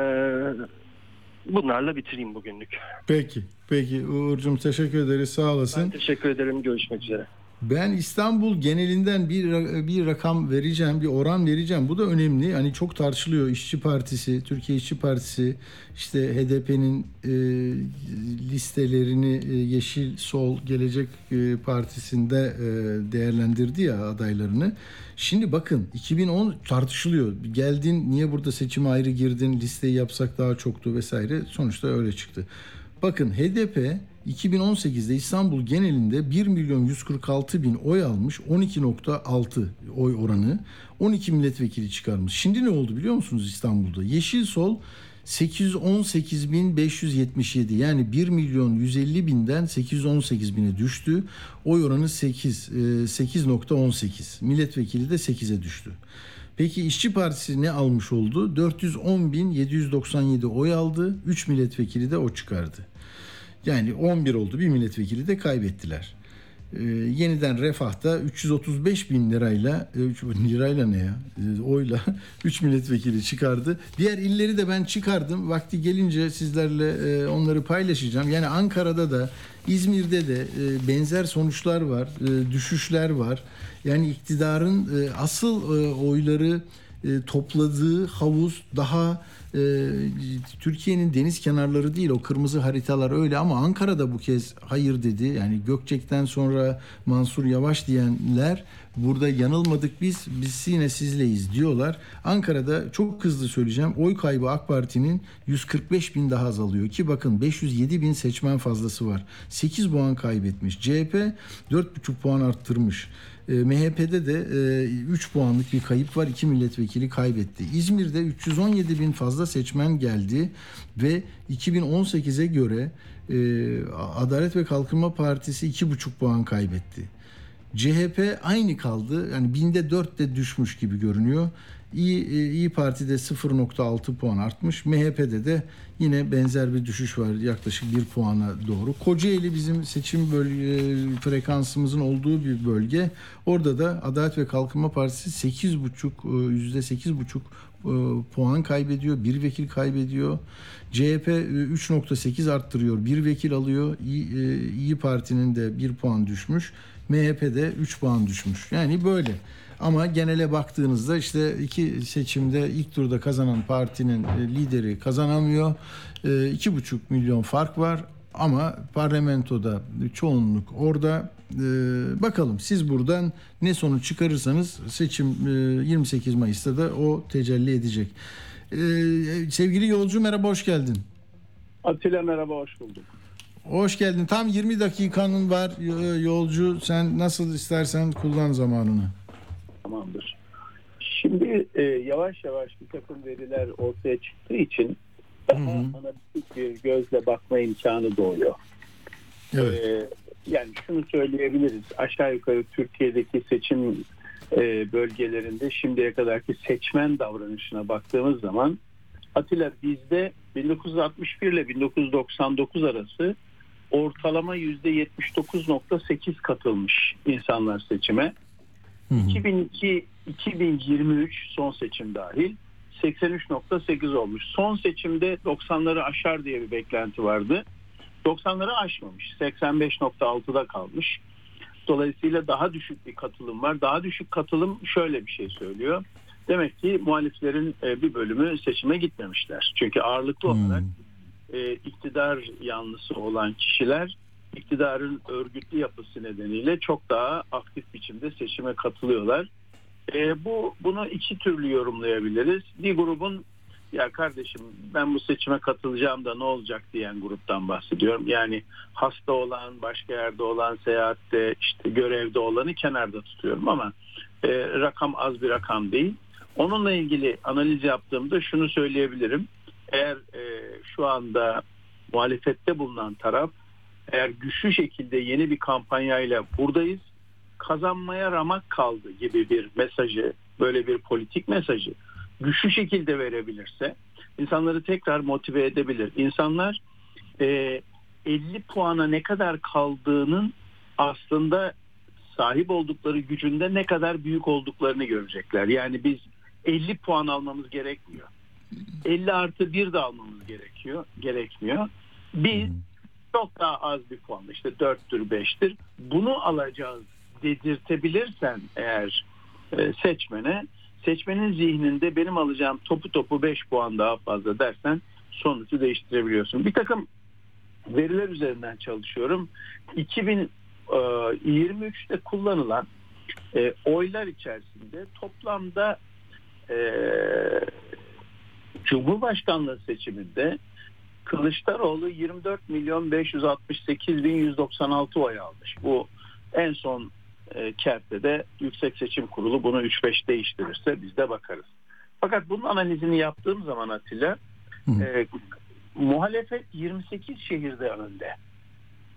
bunlarla bitireyim bugünlük. Peki. Peki Uğur'cum teşekkür ederiz. Sağ olasın. Ben teşekkür ederim. Görüşmek üzere. Ben İstanbul genelinden bir bir rakam vereceğim, bir oran vereceğim. Bu da önemli. Hani çok tartışılıyor. İşçi Partisi, Türkiye İşçi Partisi, işte HDP'nin e, listelerini e, Yeşil Sol Gelecek e, Partisi'nde e, değerlendirdi ya adaylarını. Şimdi bakın 2010 tartışılıyor. Geldin niye burada seçime ayrı girdin? Listeyi yapsak daha çoktu vesaire. Sonuçta öyle çıktı. Bakın HDP 2018'de İstanbul genelinde 1 milyon 146 bin oy almış 12.6 oy oranı 12 milletvekili çıkarmış. Şimdi ne oldu biliyor musunuz İstanbul'da? Yeşil Sol 818.577 yani 1 milyon 150 binden 818 bine düştü. Oy oranı 8 8.18 milletvekili de 8'e düştü. Peki İşçi Partisi ne almış oldu? 410.797 oy aldı. 3 milletvekili de o çıkardı. Yani 11 oldu. Bir milletvekili de kaybettiler. Ee, yeniden Refah'ta 335 bin lirayla, 3 bin lirayla ne ya? Ee, oyla 3 milletvekili çıkardı. Diğer illeri de ben çıkardım. Vakti gelince sizlerle e, onları paylaşacağım. Yani Ankara'da da İzmir'de de e, benzer sonuçlar var, e, düşüşler var. Yani iktidarın e, asıl e, oyları e, topladığı havuz daha e, Türkiye'nin deniz kenarları değil o kırmızı haritalar öyle ama Ankara'da bu kez hayır dedi. Yani Gökçek'ten sonra Mansur Yavaş diyenler burada yanılmadık biz biz yine sizleyiz diyorlar. Ankara'da çok hızlı söyleyeceğim oy kaybı AK Parti'nin 145 bin daha azalıyor ki bakın 507 bin seçmen fazlası var. 8 puan kaybetmiş. CHP 4,5 puan arttırmış. E, MHP'de de e, 3 puanlık bir kayıp var. 2 milletvekili kaybetti. İzmir'de 317 bin fazla seçmen geldi ve 2018'e göre e, Adalet ve Kalkınma Partisi 2,5 puan kaybetti. CHP aynı kaldı. Yani binde 4 de düşmüş gibi görünüyor. İyi, İyi Parti'de 0.6 puan artmış. MHP'de de yine benzer bir düşüş var yaklaşık 1 puana doğru. Kocaeli bizim seçim bölge, frekansımızın olduğu bir bölge. Orada da Adalet ve Kalkınma Partisi 8.5 yüzde 8.5 puan kaybediyor. Bir vekil kaybediyor. CHP 3.8 arttırıyor. Bir vekil alıyor. İyi, İyi Parti'nin de bir puan düşmüş. MHP'de 3 puan düşmüş. Yani böyle. Ama genele baktığınızda işte iki seçimde ilk turda kazanan partinin lideri kazanamıyor. İki buçuk milyon fark var ama parlamentoda çoğunluk orada. Bakalım siz buradan ne sonuç çıkarırsanız seçim 28 Mayıs'ta da o tecelli edecek. Sevgili yolcu merhaba hoş geldin. Atilla merhaba hoş bulduk. Hoş geldin. Tam 20 dakikanın var yolcu. Sen nasıl istersen kullan zamanını. Tamamdır. Şimdi e, yavaş yavaş bir takım veriler ortaya çıktığı için daha analitik bir gözle bakma imkanı doğuyor. Evet. E, yani şunu söyleyebiliriz. Aşağı yukarı Türkiye'deki seçim e, bölgelerinde şimdiye kadarki seçmen davranışına baktığımız zaman Atilla bizde 1961 ile 1999 arası ortalama %79.8 katılmış insanlar seçime. 2002 2023 son seçim dahil 83.8 olmuş. Son seçimde 90'ları aşar diye bir beklenti vardı. 90'ları aşmamış. 85.6'da kalmış. Dolayısıyla daha düşük bir katılım var. Daha düşük katılım şöyle bir şey söylüyor. Demek ki muhaliflerin e, bir bölümü seçime gitmemişler. Çünkü ağırlıklı olarak e, iktidar yanlısı olan kişiler iktidarın örgütlü yapısı nedeniyle çok daha aktif biçimde seçime katılıyorlar. E, bu bunu iki türlü yorumlayabiliriz. Bir grubun ya kardeşim ben bu seçime katılacağım da ne olacak diyen gruptan bahsediyorum. Yani hasta olan, başka yerde olan, seyahatte, işte görevde olanı kenarda tutuyorum ama e, rakam az bir rakam değil. Onunla ilgili analiz yaptığımda şunu söyleyebilirim. Eğer e, şu anda muhalefette bulunan taraf eğer güçlü şekilde yeni bir kampanyayla buradayız kazanmaya ramak kaldı gibi bir mesajı böyle bir politik mesajı güçlü şekilde verebilirse insanları tekrar motive edebilir. İnsanlar e, 50 puana ne kadar kaldığının aslında sahip oldukları gücünde ne kadar büyük olduklarını görecekler. Yani biz 50 puan almamız gerekmiyor. 50 artı 1 de almamız gerekiyor. Gerekmiyor. Biz çok daha az bir puan işte 4'tür 5'tir bunu alacağız dedirtebilirsen eğer e, seçmene seçmenin zihninde benim alacağım topu topu 5 puan daha fazla dersen sonucu değiştirebiliyorsun. Bir takım veriler üzerinden çalışıyorum. 2023'te kullanılan e, oylar içerisinde toplamda e, Cumhurbaşkanlığı seçiminde Kılıçdaroğlu 24 milyon 568 bin 196 oy almış. Bu en son e, KERT'te de Yüksek Seçim Kurulu bunu 3-5 değiştirirse biz de bakarız. Fakat bunun analizini yaptığım zaman Atilla e, muhalefet 28 şehirde önde.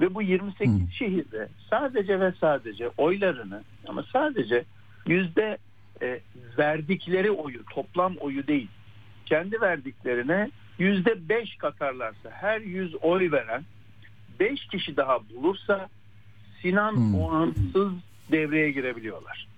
Ve bu 28 Hı. şehirde sadece ve sadece oylarını ama sadece yüzde e, verdikleri oyu toplam oyu değil kendi verdiklerine yüzde beş katarlarsa her yüz oy veren beş kişi daha bulursa Sinan hmm. Oğansız devreye girebiliyorlar.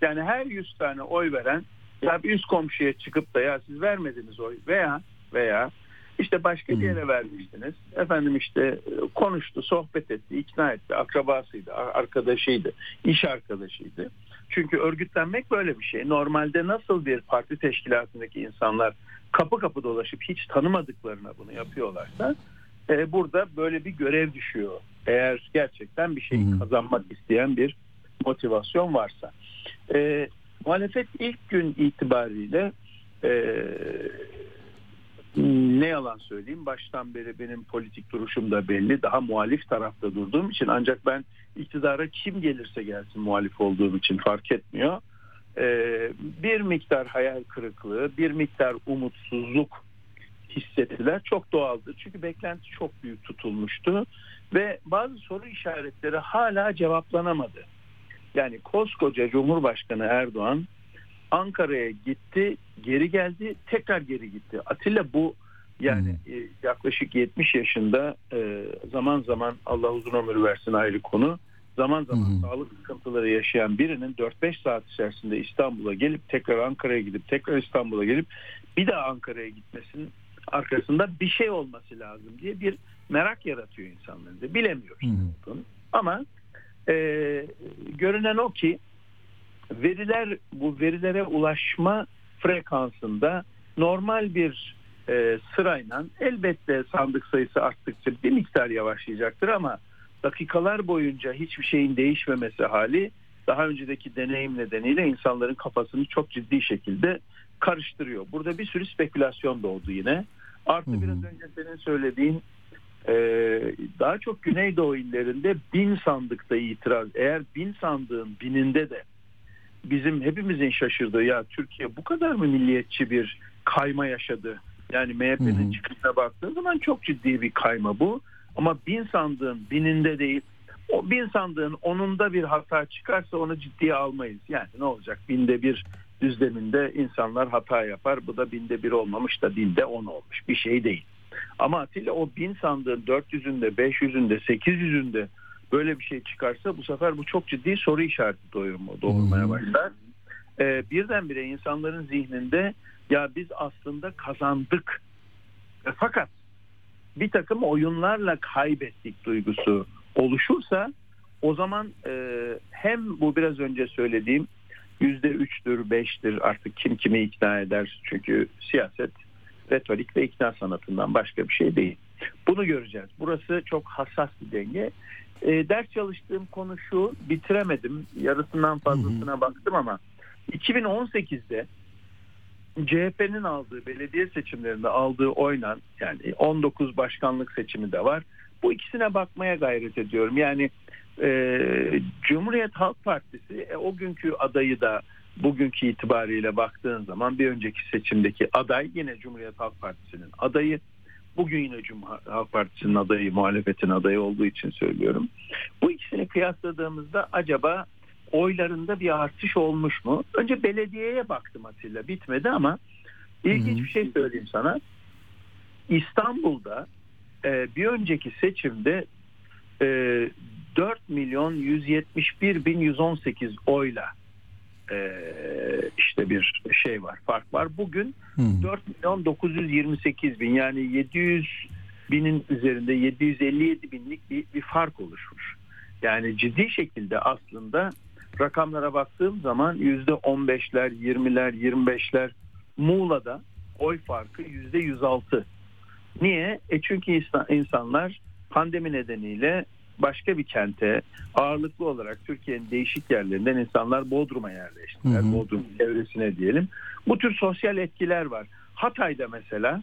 Yani her yüz tane oy veren ya bir üst komşuya çıkıp da ya siz vermediniz oy veya veya işte başka bir yere vermiştiniz. Efendim işte konuştu, sohbet etti, ikna etti. Akrabasıydı, arkadaşıydı, iş arkadaşıydı. Çünkü örgütlenmek böyle bir şey. Normalde nasıl bir parti teşkilatındaki insanlar kapı kapı dolaşıp hiç tanımadıklarına bunu yapıyorlarsa e, burada böyle bir görev düşüyor. Eğer gerçekten bir şeyi kazanmak isteyen bir motivasyon varsa. E, muhalefet ilk gün itibariyle e, ne yalan söyleyeyim baştan beri benim politik duruşum da belli. Daha muhalif tarafta durduğum için ancak ben iktidara kim gelirse gelsin muhalif olduğum için fark etmiyor. Ee, bir miktar hayal kırıklığı, bir miktar umutsuzluk hissettiler. Çok doğaldır. Çünkü beklenti çok büyük tutulmuştu ve bazı soru işaretleri hala cevaplanamadı. Yani koskoca Cumhurbaşkanı Erdoğan Ankara'ya gitti, geri geldi, tekrar geri gitti. Atilla bu yani hmm. yaklaşık 70 yaşında e, zaman zaman Allah uzun ömür versin ayrı konu. Zaman zaman hmm. sağlık sıkıntıları yaşayan birinin 4-5 saat içerisinde İstanbul'a gelip tekrar Ankara'ya gidip tekrar İstanbul'a gelip bir daha Ankara'ya gitmesinin arkasında bir şey olması lazım diye bir merak yaratıyor insanların. Bilemiyoruz. Hmm. Ama e, görünen o ki veriler bu verilere ulaşma frekansında normal bir e, sırayla elbette sandık sayısı arttıkça bir miktar yavaşlayacaktır ama dakikalar boyunca hiçbir şeyin değişmemesi hali daha önceki deneyim nedeniyle insanların kafasını çok ciddi şekilde karıştırıyor. Burada bir sürü spekülasyon doğdu yine. Artı biraz önce senin söylediğin e, daha çok Güneydoğu illerinde bin sandıkta itiraz. Eğer bin sandığın bininde de bizim hepimizin şaşırdığı ya Türkiye bu kadar mı milliyetçi bir kayma yaşadı? Yani MHP'nin çıkışına baktığın zaman çok ciddi bir kayma bu. Ama bin sandığın bininde değil o bin sandığın onunda bir hata çıkarsa onu ciddiye almayız. Yani ne olacak binde bir düzleminde insanlar hata yapar. Bu da binde bir olmamış da binde on olmuş. Bir şey değil. Ama Atilla o bin sandığın 400'ünde, 500'ünde, 800'ünde böyle bir şey çıkarsa bu sefer bu çok ciddi soru işareti doğurma, doğurmaya başlar. Ee, birdenbire insanların zihninde ya biz aslında kazandık. E, fakat bir takım oyunlarla kaybettik duygusu oluşursa o zaman e, hem bu biraz önce söylediğim yüzde üçtür, beştir artık kim kimi ikna eder. Çünkü siyaset retorik ve ikna sanatından başka bir şey değil. Bunu göreceğiz. Burası çok hassas bir denge. E, ders çalıştığım konu şu, bitiremedim. Yarısından fazlasına baktım ama 2018'de CHP'nin aldığı belediye seçimlerinde aldığı oynan yani 19 başkanlık seçimi de var. Bu ikisine bakmaya gayret ediyorum. Yani e, Cumhuriyet Halk Partisi e, o günkü adayı da bugünkü itibariyle baktığın zaman bir önceki seçimdeki aday yine Cumhuriyet Halk Partisi'nin adayı. Bugün yine Cumhuriyet Halk Partisi'nin adayı, muhalefetin adayı olduğu için söylüyorum. Bu ikisini kıyasladığımızda acaba oylarında bir artış olmuş mu? Önce belediyeye baktım Atilla bitmedi ama ilginç bir şey söyleyeyim sana. İstanbul'da e, bir önceki seçimde e, 4 milyon 171 bin 118 oyla e, işte bir şey var fark var. Bugün 4 milyon 928 bin yani 700 binin üzerinde 757 binlik bir, bir fark oluşmuş. Yani ciddi şekilde aslında rakamlara baktığım zaman yüzde 15'ler, 20'ler, 25'ler Muğla'da oy farkı yüzde 106. Niye? E çünkü insanlar pandemi nedeniyle başka bir kente ağırlıklı olarak Türkiye'nin değişik yerlerinden insanlar Bodrum'a yerleştiler. Hı hı. Bodrum çevresine diyelim. Bu tür sosyal etkiler var. Hatay'da mesela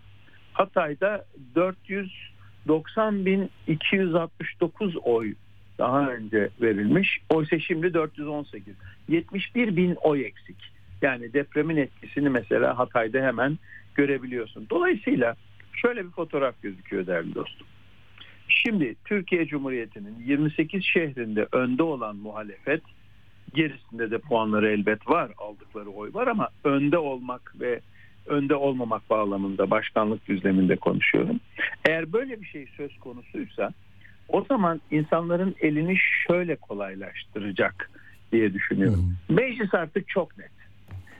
Hatay'da 490 bin 269 oy daha önce verilmiş. Oysa şimdi 418. 71 bin oy eksik. Yani depremin etkisini mesela Hatay'da hemen görebiliyorsun. Dolayısıyla şöyle bir fotoğraf gözüküyor değerli dostum. Şimdi Türkiye Cumhuriyeti'nin 28 şehrinde önde olan muhalefet gerisinde de puanları elbet var aldıkları oy var ama önde olmak ve önde olmamak bağlamında başkanlık düzleminde konuşuyorum. Eğer böyle bir şey söz konusuysa o zaman insanların elini şöyle kolaylaştıracak diye düşünüyorum. Hmm. Meclis artık çok net.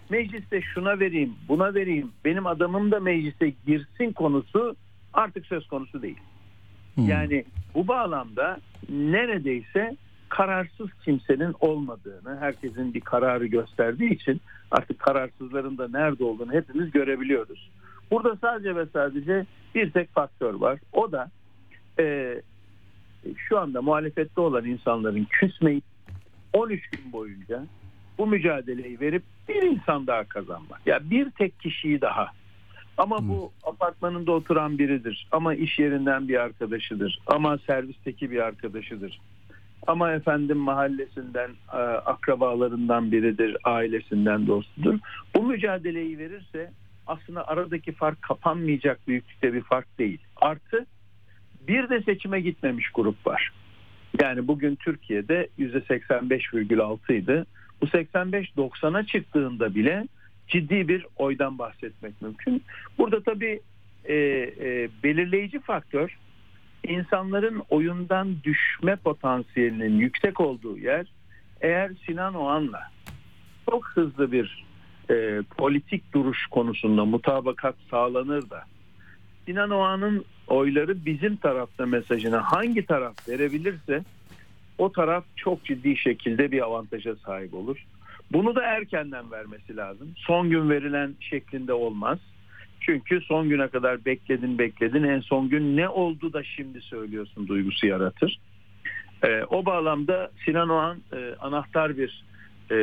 Mecliste şuna vereyim, buna vereyim, benim adamım da meclise girsin konusu artık söz konusu değil. Hmm. Yani bu bağlamda neredeyse kararsız kimsenin olmadığını, herkesin bir kararı gösterdiği için artık kararsızların da nerede olduğunu hepimiz görebiliyoruz. Burada sadece ve sadece bir tek faktör var. O da e, şu anda muhalefette olan insanların küsmeyip 13 gün boyunca bu mücadeleyi verip bir insan daha kazanmak. Ya yani bir tek kişiyi daha. Ama hmm. bu apartmanında oturan biridir. Ama iş yerinden bir arkadaşıdır. Ama servisteki bir arkadaşıdır. Ama efendim mahallesinden, e, akrabalarından biridir, ailesinden dostudur. Bu mücadeleyi verirse aslında aradaki fark kapanmayacak büyüklükte bir fark değil. Artı bir de seçime gitmemiş grup var. Yani bugün Türkiye'de %85,6 idi. Bu 85-90'a çıktığında bile ciddi bir oydan bahsetmek mümkün. Burada tabii e, e, belirleyici faktör insanların oyundan düşme potansiyelinin yüksek olduğu yer eğer Sinan Oğan'la çok hızlı bir e, politik duruş konusunda mutabakat sağlanır da Sinan Oğan'ın oyları bizim tarafta mesajını hangi taraf verebilirse o taraf çok ciddi şekilde bir avantaja sahip olur. Bunu da erkenden vermesi lazım. Son gün verilen şeklinde olmaz. Çünkü son güne kadar bekledin bekledin en son gün ne oldu da şimdi söylüyorsun duygusu yaratır. E, o bağlamda Sinan Oğan e, anahtar bir e,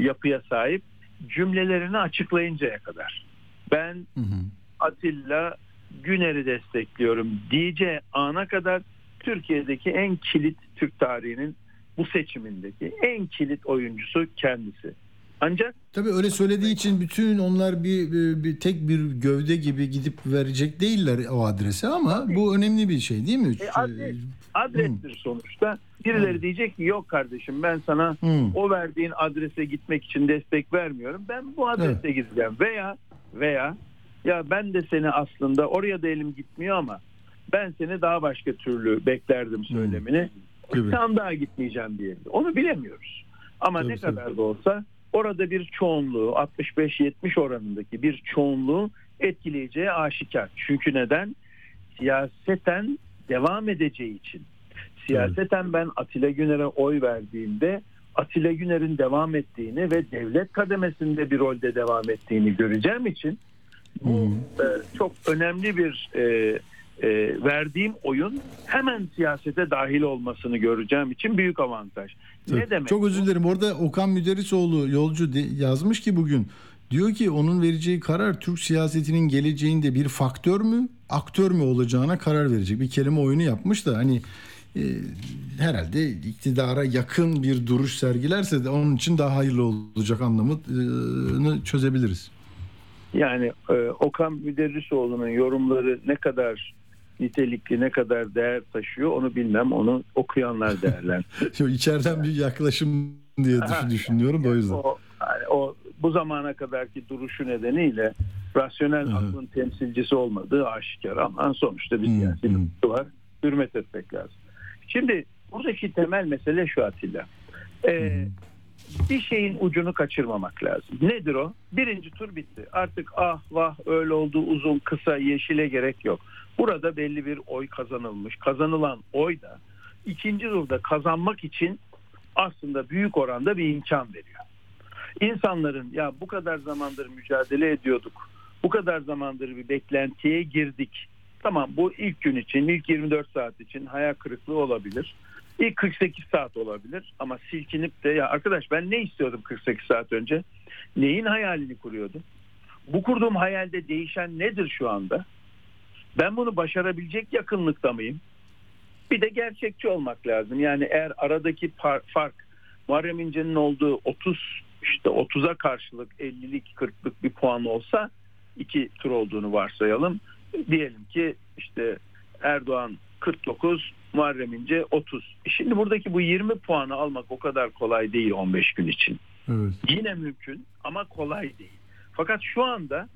yapıya sahip cümlelerini açıklayıncaya kadar. Ben hı hı. Atilla Güner'i destekliyorum diyeceği ana kadar Türkiye'deki en kilit Türk tarihinin bu seçimindeki en kilit oyuncusu kendisi. Ancak tabii öyle söylediği için bütün onlar bir, bir, bir tek bir gövde gibi gidip verecek değiller o adrese ama bu önemli bir şey değil mi? E, adres, adrestir hmm. sonuçta. Birileri hmm. diyecek ki yok kardeşim ben sana hmm. o verdiğin adrese gitmek için destek vermiyorum. Ben bu adrese evet. gideceğim veya veya ya ben de seni aslında oraya da elim gitmiyor ama ben seni daha başka türlü beklerdim söylemini. Hmm. Sandığa gitmeyeceğim diye. Onu bilemiyoruz. Ama tabii, ne kadar da olsa orada bir çoğunluğu 65-70 oranındaki bir çoğunluğu etkileyeceği aşikar. Çünkü neden? Siyaseten devam edeceği için. Siyaseten ben Atilla Güner'e oy verdiğimde Atilla Güner'in devam ettiğini ve devlet kademesinde bir rolde devam ettiğini göreceğim için bu e, çok önemli bir e, e, verdiğim oyun hemen siyasete dahil olmasını göreceğim için büyük avantaj. Ne demek? Çok özür dilerim. Orada Okan Müderrisoğlu yolcu yazmış ki bugün diyor ki onun vereceği karar Türk siyasetinin geleceğinde bir faktör mü, aktör mü olacağına karar verecek. Bir kelime oyunu yapmış da hani e, herhalde iktidara yakın bir duruş sergilerse de onun için daha hayırlı olacak anlamını çözebiliriz. Yani e, Okan Müderrisoğlu'nun yorumları ne kadar nitelikli, ne kadar değer taşıyor onu bilmem. Onu okuyanlar değerlendirir. Şu içeriden bir yaklaşım diye düşün- düşünüyorum da o yüzden. o, yani o bu zamana kadarki duruşu nedeniyle rasyonel Hı hı. aklın temsilcisi olmadığı aşikar ama sonuçta bir siyasi var. Hürmet etmek lazım. Şimdi buradaki temel mesele şu Atilla. Ee, bir şeyin ucunu kaçırmamak lazım. Nedir o? Birinci tur bitti. Artık ah vah öyle oldu uzun kısa yeşile gerek yok. Burada belli bir oy kazanılmış. Kazanılan oy da ikinci turda kazanmak için aslında büyük oranda bir imkan veriyor. İnsanların ya bu kadar zamandır mücadele ediyorduk. Bu kadar zamandır bir beklentiye girdik. Tamam bu ilk gün için, ilk 24 saat için hayal kırıklığı olabilir. İlk 48 saat olabilir ama silkinip de ya arkadaş ben ne istiyordum 48 saat önce? Neyin hayalini kuruyordum? Bu kurduğum hayalde değişen nedir şu anda? Ben bunu başarabilecek yakınlıkta mıyım? Bir de gerçekçi olmak lazım. Yani eğer aradaki par- fark Muharrem İnce'nin olduğu 30 işte 30'a karşılık 50'lik 40'lık bir puan olsa iki tur olduğunu varsayalım. Diyelim ki işte Erdoğan 49, Muharrem İnce 30. E Şimdi buradaki bu 20 puanı almak o kadar kolay değil 15 gün için. Evet. Yine mümkün ama kolay değil. Fakat şu anda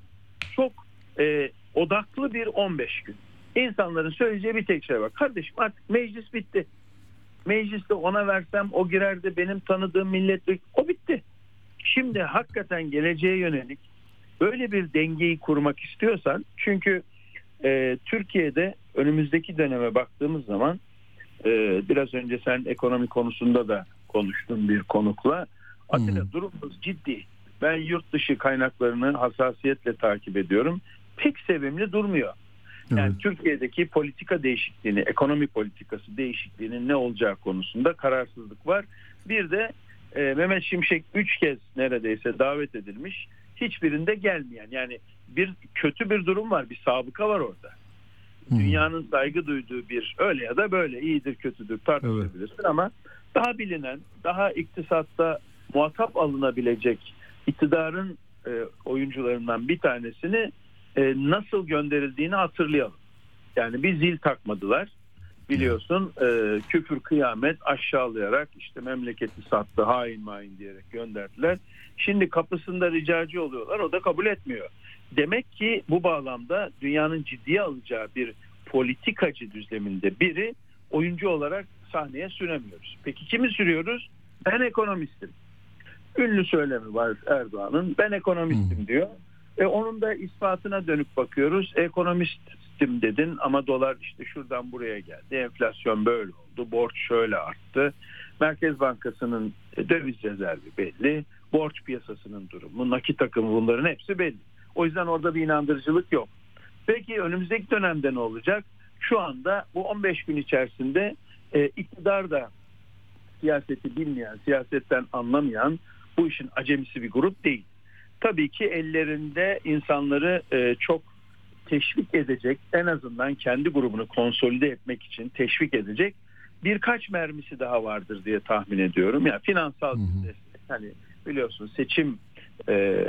çok e, odaklı bir 15 gün. İnsanların söyleyeceği bir tek şey var. Kardeşim artık meclis bitti. Mecliste ona versem o girerdi benim tanıdığım milletvekili o bitti. Şimdi hakikaten geleceğe yönelik böyle bir dengeyi kurmak istiyorsan çünkü e, Türkiye'de önümüzdeki döneme baktığımız zaman e, biraz önce sen ekonomi konusunda da konuştun bir konukla. Atilla Hı. durumumuz ciddi. Ben yurt dışı kaynaklarını hassasiyetle takip ediyorum. Pek sevimli durmuyor. Yani Evet. Türkiye'deki politika değişikliğini, ekonomi politikası değişikliğinin ne olacağı konusunda kararsızlık var. Bir de e, Mehmet Şimşek üç kez neredeyse davet edilmiş. Hiçbirinde gelmeyen yani bir kötü bir durum var, bir sabıka var orada. Hı. Dünyanın saygı duyduğu bir öyle ya da böyle iyidir kötüdür tartışabilirsin ama daha bilinen, daha iktisatta muhatap alınabilecek iktidarın e, oyuncularından bir tanesini e, nasıl gönderildiğini hatırlayalım. Yani bir zil takmadılar. Biliyorsun e, küfür kıyamet aşağılayarak işte memleketi sattı hain main diyerek gönderdiler. Şimdi kapısında ricacı oluyorlar o da kabul etmiyor. Demek ki bu bağlamda dünyanın ciddiye alacağı bir politikacı düzleminde biri oyuncu olarak sahneye süremiyoruz. Peki kimi sürüyoruz? Ben ekonomistim. Ünlü söylemi var Erdoğan'ın. Ben ekonomistim diyor. E onun da ispatına dönüp bakıyoruz. Ekonomistim dedin ama dolar işte şuradan buraya geldi. Enflasyon böyle oldu. Borç şöyle arttı. Merkez Bankası'nın e, döviz rezervi belli. Borç piyasasının durumu, nakit akımı bunların hepsi belli. O yüzden orada bir inandırıcılık yok. Peki önümüzdeki dönemde ne olacak? Şu anda bu 15 gün içerisinde e, iktidar da siyaseti bilmeyen, siyasetten anlamayan bu işin acemisi bir grup değil. Tabii ki ellerinde insanları e, çok teşvik edecek, en azından kendi grubunu konsolide etmek için teşvik edecek birkaç mermisi daha vardır diye tahmin ediyorum. Yani finansal bir destek. Hani biliyorsun seçim e,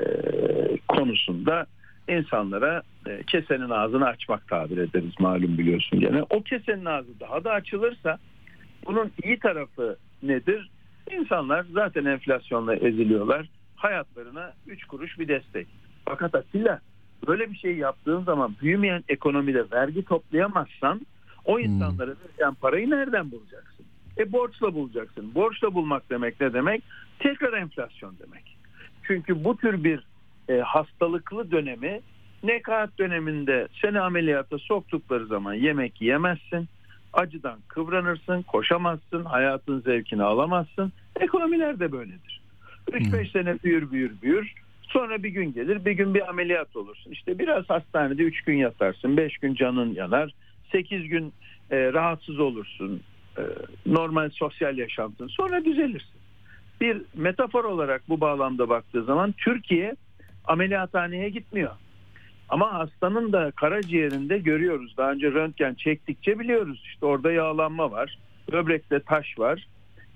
konusunda insanlara e, kesenin ağzını açmak tabir ederiz malum biliyorsun gene. O kesenin ağzı daha da açılırsa bunun iyi tarafı nedir? İnsanlar zaten enflasyonla eziliyorlar. Hayatlarına 3 kuruş bir destek. Fakat Atilla böyle bir şey yaptığın zaman büyümeyen ekonomide vergi toplayamazsan o insanlara verilen parayı nereden bulacaksın? E borçla bulacaksın. Borçla bulmak demek ne demek? Tekrar enflasyon demek. Çünkü bu tür bir e, hastalıklı dönemi nekaat döneminde seni ameliyata soktukları zaman yemek yemezsin. Acıdan kıvranırsın, koşamazsın, hayatın zevkini alamazsın. Ekonomiler de böyledir. 3-5 sene büyür büyür büyür. Sonra bir gün gelir bir gün bir ameliyat olursun. İşte biraz hastanede 3 gün yatarsın, 5 gün canın yanar, 8 gün e, rahatsız olursun. E, normal sosyal yaşantın sonra düzelirsin. Bir metafor olarak bu bağlamda baktığı zaman Türkiye ameliyathaneye gitmiyor. Ama hastanın da karaciğerinde görüyoruz. Daha önce röntgen çektikçe biliyoruz. İşte orada yağlanma var. Böbrekte taş var.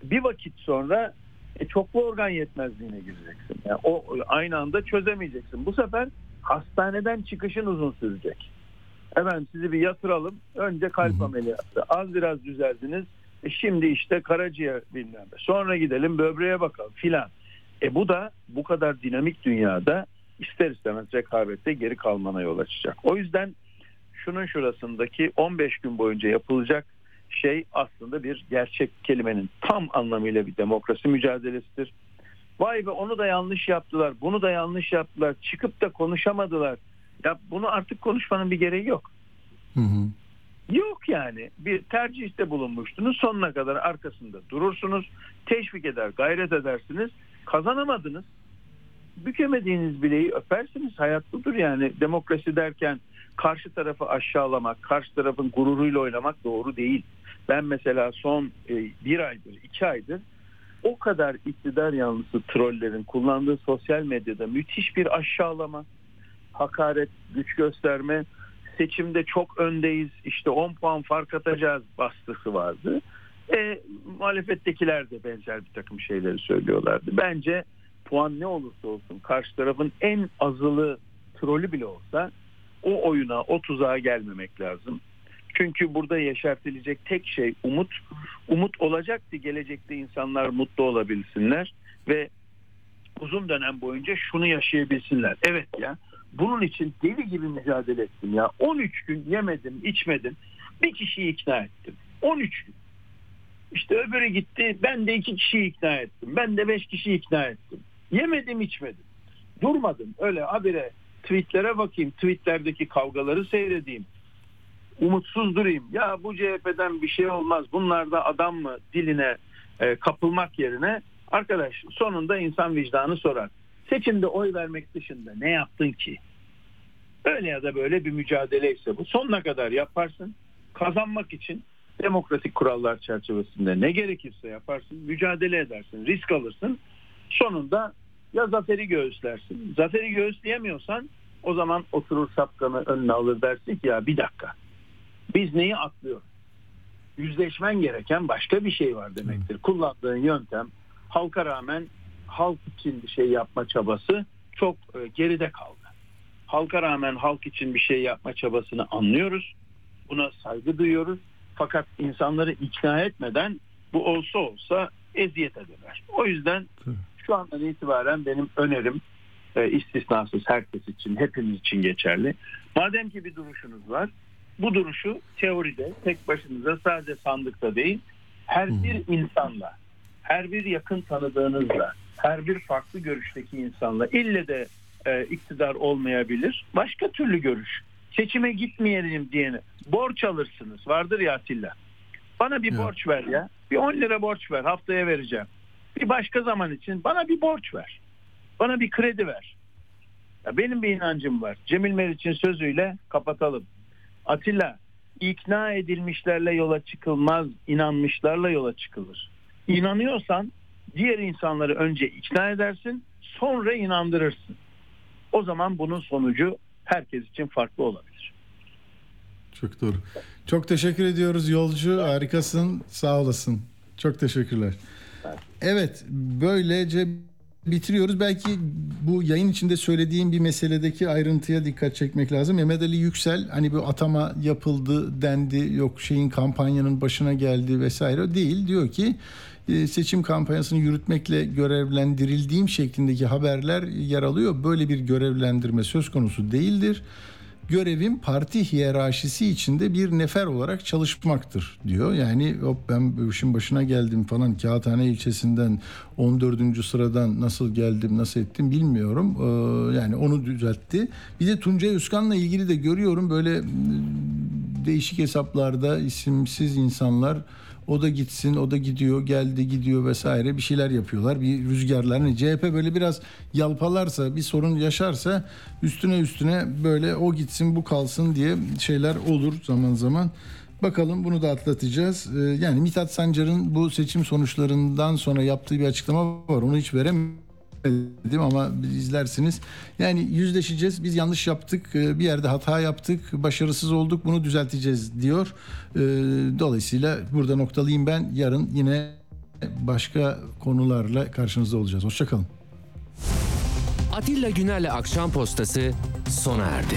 Bir vakit sonra e, çoklu organ yetmezliğine gireceksin. Yani o aynı anda çözemeyeceksin. Bu sefer hastaneden çıkışın uzun sürecek. Hemen sizi bir yatıralım. Önce kalp ameliyatı. Az biraz düzeldiniz. E şimdi işte karaciğer bilmem. Sonra gidelim böbreğe bakalım filan. E bu da bu kadar dinamik dünyada ister istemez rekabette geri kalmana yol açacak. O yüzden şunun şurasındaki 15 gün boyunca yapılacak şey aslında bir gerçek kelimenin tam anlamıyla bir demokrasi mücadelesidir. Vay be onu da yanlış yaptılar, bunu da yanlış yaptılar, çıkıp da konuşamadılar. Ya bunu artık konuşmanın bir gereği yok. Hı hı. Yok yani. Bir tercihte bulunmuştunuz sonuna kadar arkasında durursunuz teşvik eder gayret edersiniz kazanamadınız. Bükemediğiniz bileği öpersiniz hayat budur yani. Demokrasi derken karşı tarafı aşağılamak karşı tarafın gururuyla oynamak doğru değil. Ben mesela son e, bir aydır iki aydır o kadar iktidar yanlısı trollerin kullandığı sosyal medyada müthiş bir aşağılama hakaret güç gösterme seçimde çok öndeyiz işte 10 puan fark atacağız bastısı vardı. E, muhalefettekiler de benzer bir takım şeyleri söylüyorlardı. Bence puan ne olursa olsun karşı tarafın en azılı trolü bile olsa o oyuna o tuzağa gelmemek lazım. Çünkü burada yeşertilecek tek şey umut. Umut olacak ki gelecekte insanlar mutlu olabilsinler ve uzun dönem boyunca şunu yaşayabilsinler. Evet ya bunun için deli gibi mücadele ettim ya. 13 gün yemedim, içmedim. Bir kişiyi ikna ettim. 13 gün. İşte öbürü gitti. Ben de iki kişiyi ikna ettim. Ben de beş kişiyi ikna ettim. Yemedim, içmedim. Durmadım. Öyle habire tweetlere bakayım. Tweetlerdeki kavgaları seyredeyim. Umutsuz durayım. Ya bu CHP'den bir şey olmaz. Bunlar da adam mı diline e, kapılmak yerine arkadaş sonunda insan vicdanı sorar seçimde oy vermek dışında ne yaptın ki? Öyle ya da böyle bir mücadele ise bu. Sonuna kadar yaparsın. Kazanmak için demokratik kurallar çerçevesinde ne gerekirse yaparsın. Mücadele edersin. Risk alırsın. Sonunda ya zaferi göğüslersin. Zaferi göğüsleyemiyorsan o zaman oturur şapkanı önüne alır dersin ki ya bir dakika. Biz neyi atlıyoruz? Yüzleşmen gereken başka bir şey var demektir. Kullandığın yöntem halka rağmen halk için bir şey yapma çabası çok e, geride kaldı. Halka rağmen halk için bir şey yapma çabasını anlıyoruz. Buna saygı duyuyoruz. Fakat insanları ikna etmeden bu olsa olsa eziyet ederler. O yüzden şu andan itibaren benim önerim e, istisnasız herkes için, hepimiz için geçerli. Madem ki bir duruşunuz var, bu duruşu teoride tek başınıza sadece sandıkta değil, her bir insanla, her bir yakın tanıdığınızla, her bir farklı görüşteki insanla ille de e, iktidar olmayabilir. Başka türlü görüş. Seçime gitmeyelim diyene borç alırsınız. Vardır ya Atilla. Bana bir evet. borç ver ya. Bir 10 lira borç ver. Haftaya vereceğim. Bir başka zaman için bana bir borç ver. Bana bir kredi ver. Ya benim bir inancım var. Cemil Meriç'in sözüyle kapatalım. Atilla ikna edilmişlerle yola çıkılmaz, inanmışlarla yola çıkılır. İnanıyorsan diğer insanları önce ikna edersin, sonra inandırırsın. O zaman bunun sonucu herkes için farklı olabilir. Çok doğru. Çok teşekkür ediyoruz yolcu. Harikasın. Sağ olasın. Çok teşekkürler. Evet, böylece bitiriyoruz. Belki bu yayın içinde söylediğim bir meseledeki ayrıntıya dikkat çekmek lazım. Mehmet Ali Yüksel hani bu atama yapıldı dendi yok şeyin kampanyanın başına geldi vesaire değil. Diyor ki seçim kampanyasını yürütmekle görevlendirildiğim şeklindeki haberler yer alıyor. Böyle bir görevlendirme söz konusu değildir. görevim parti hiyerarşisi içinde bir nefer olarak çalışmaktır diyor. Yani hop ben işin başına geldim falan Kağıthane ilçesinden 14. sıradan nasıl geldim nasıl ettim bilmiyorum. Ee, yani onu düzeltti. Bir de Tuncay Üskan'la ilgili de görüyorum böyle değişik hesaplarda isimsiz insanlar o da gitsin, o da gidiyor, geldi gidiyor vesaire bir şeyler yapıyorlar. Bir rüzgarlar. Hani CHP böyle biraz yalpalarsa, bir sorun yaşarsa üstüne üstüne böyle o gitsin, bu kalsın diye şeyler olur zaman zaman. Bakalım bunu da atlatacağız. Ee, yani Mithat Sancar'ın bu seçim sonuçlarından sonra yaptığı bir açıklama var. Onu hiç veremiyorum dedim ama izlersiniz. Yani yüzleşeceğiz. Biz yanlış yaptık. Bir yerde hata yaptık. Başarısız olduk. Bunu düzelteceğiz diyor. Dolayısıyla burada noktalayayım ben. Yarın yine başka konularla karşınızda olacağız. Hoşçakalın. Atilla Güner'le Akşam Postası sona erdi.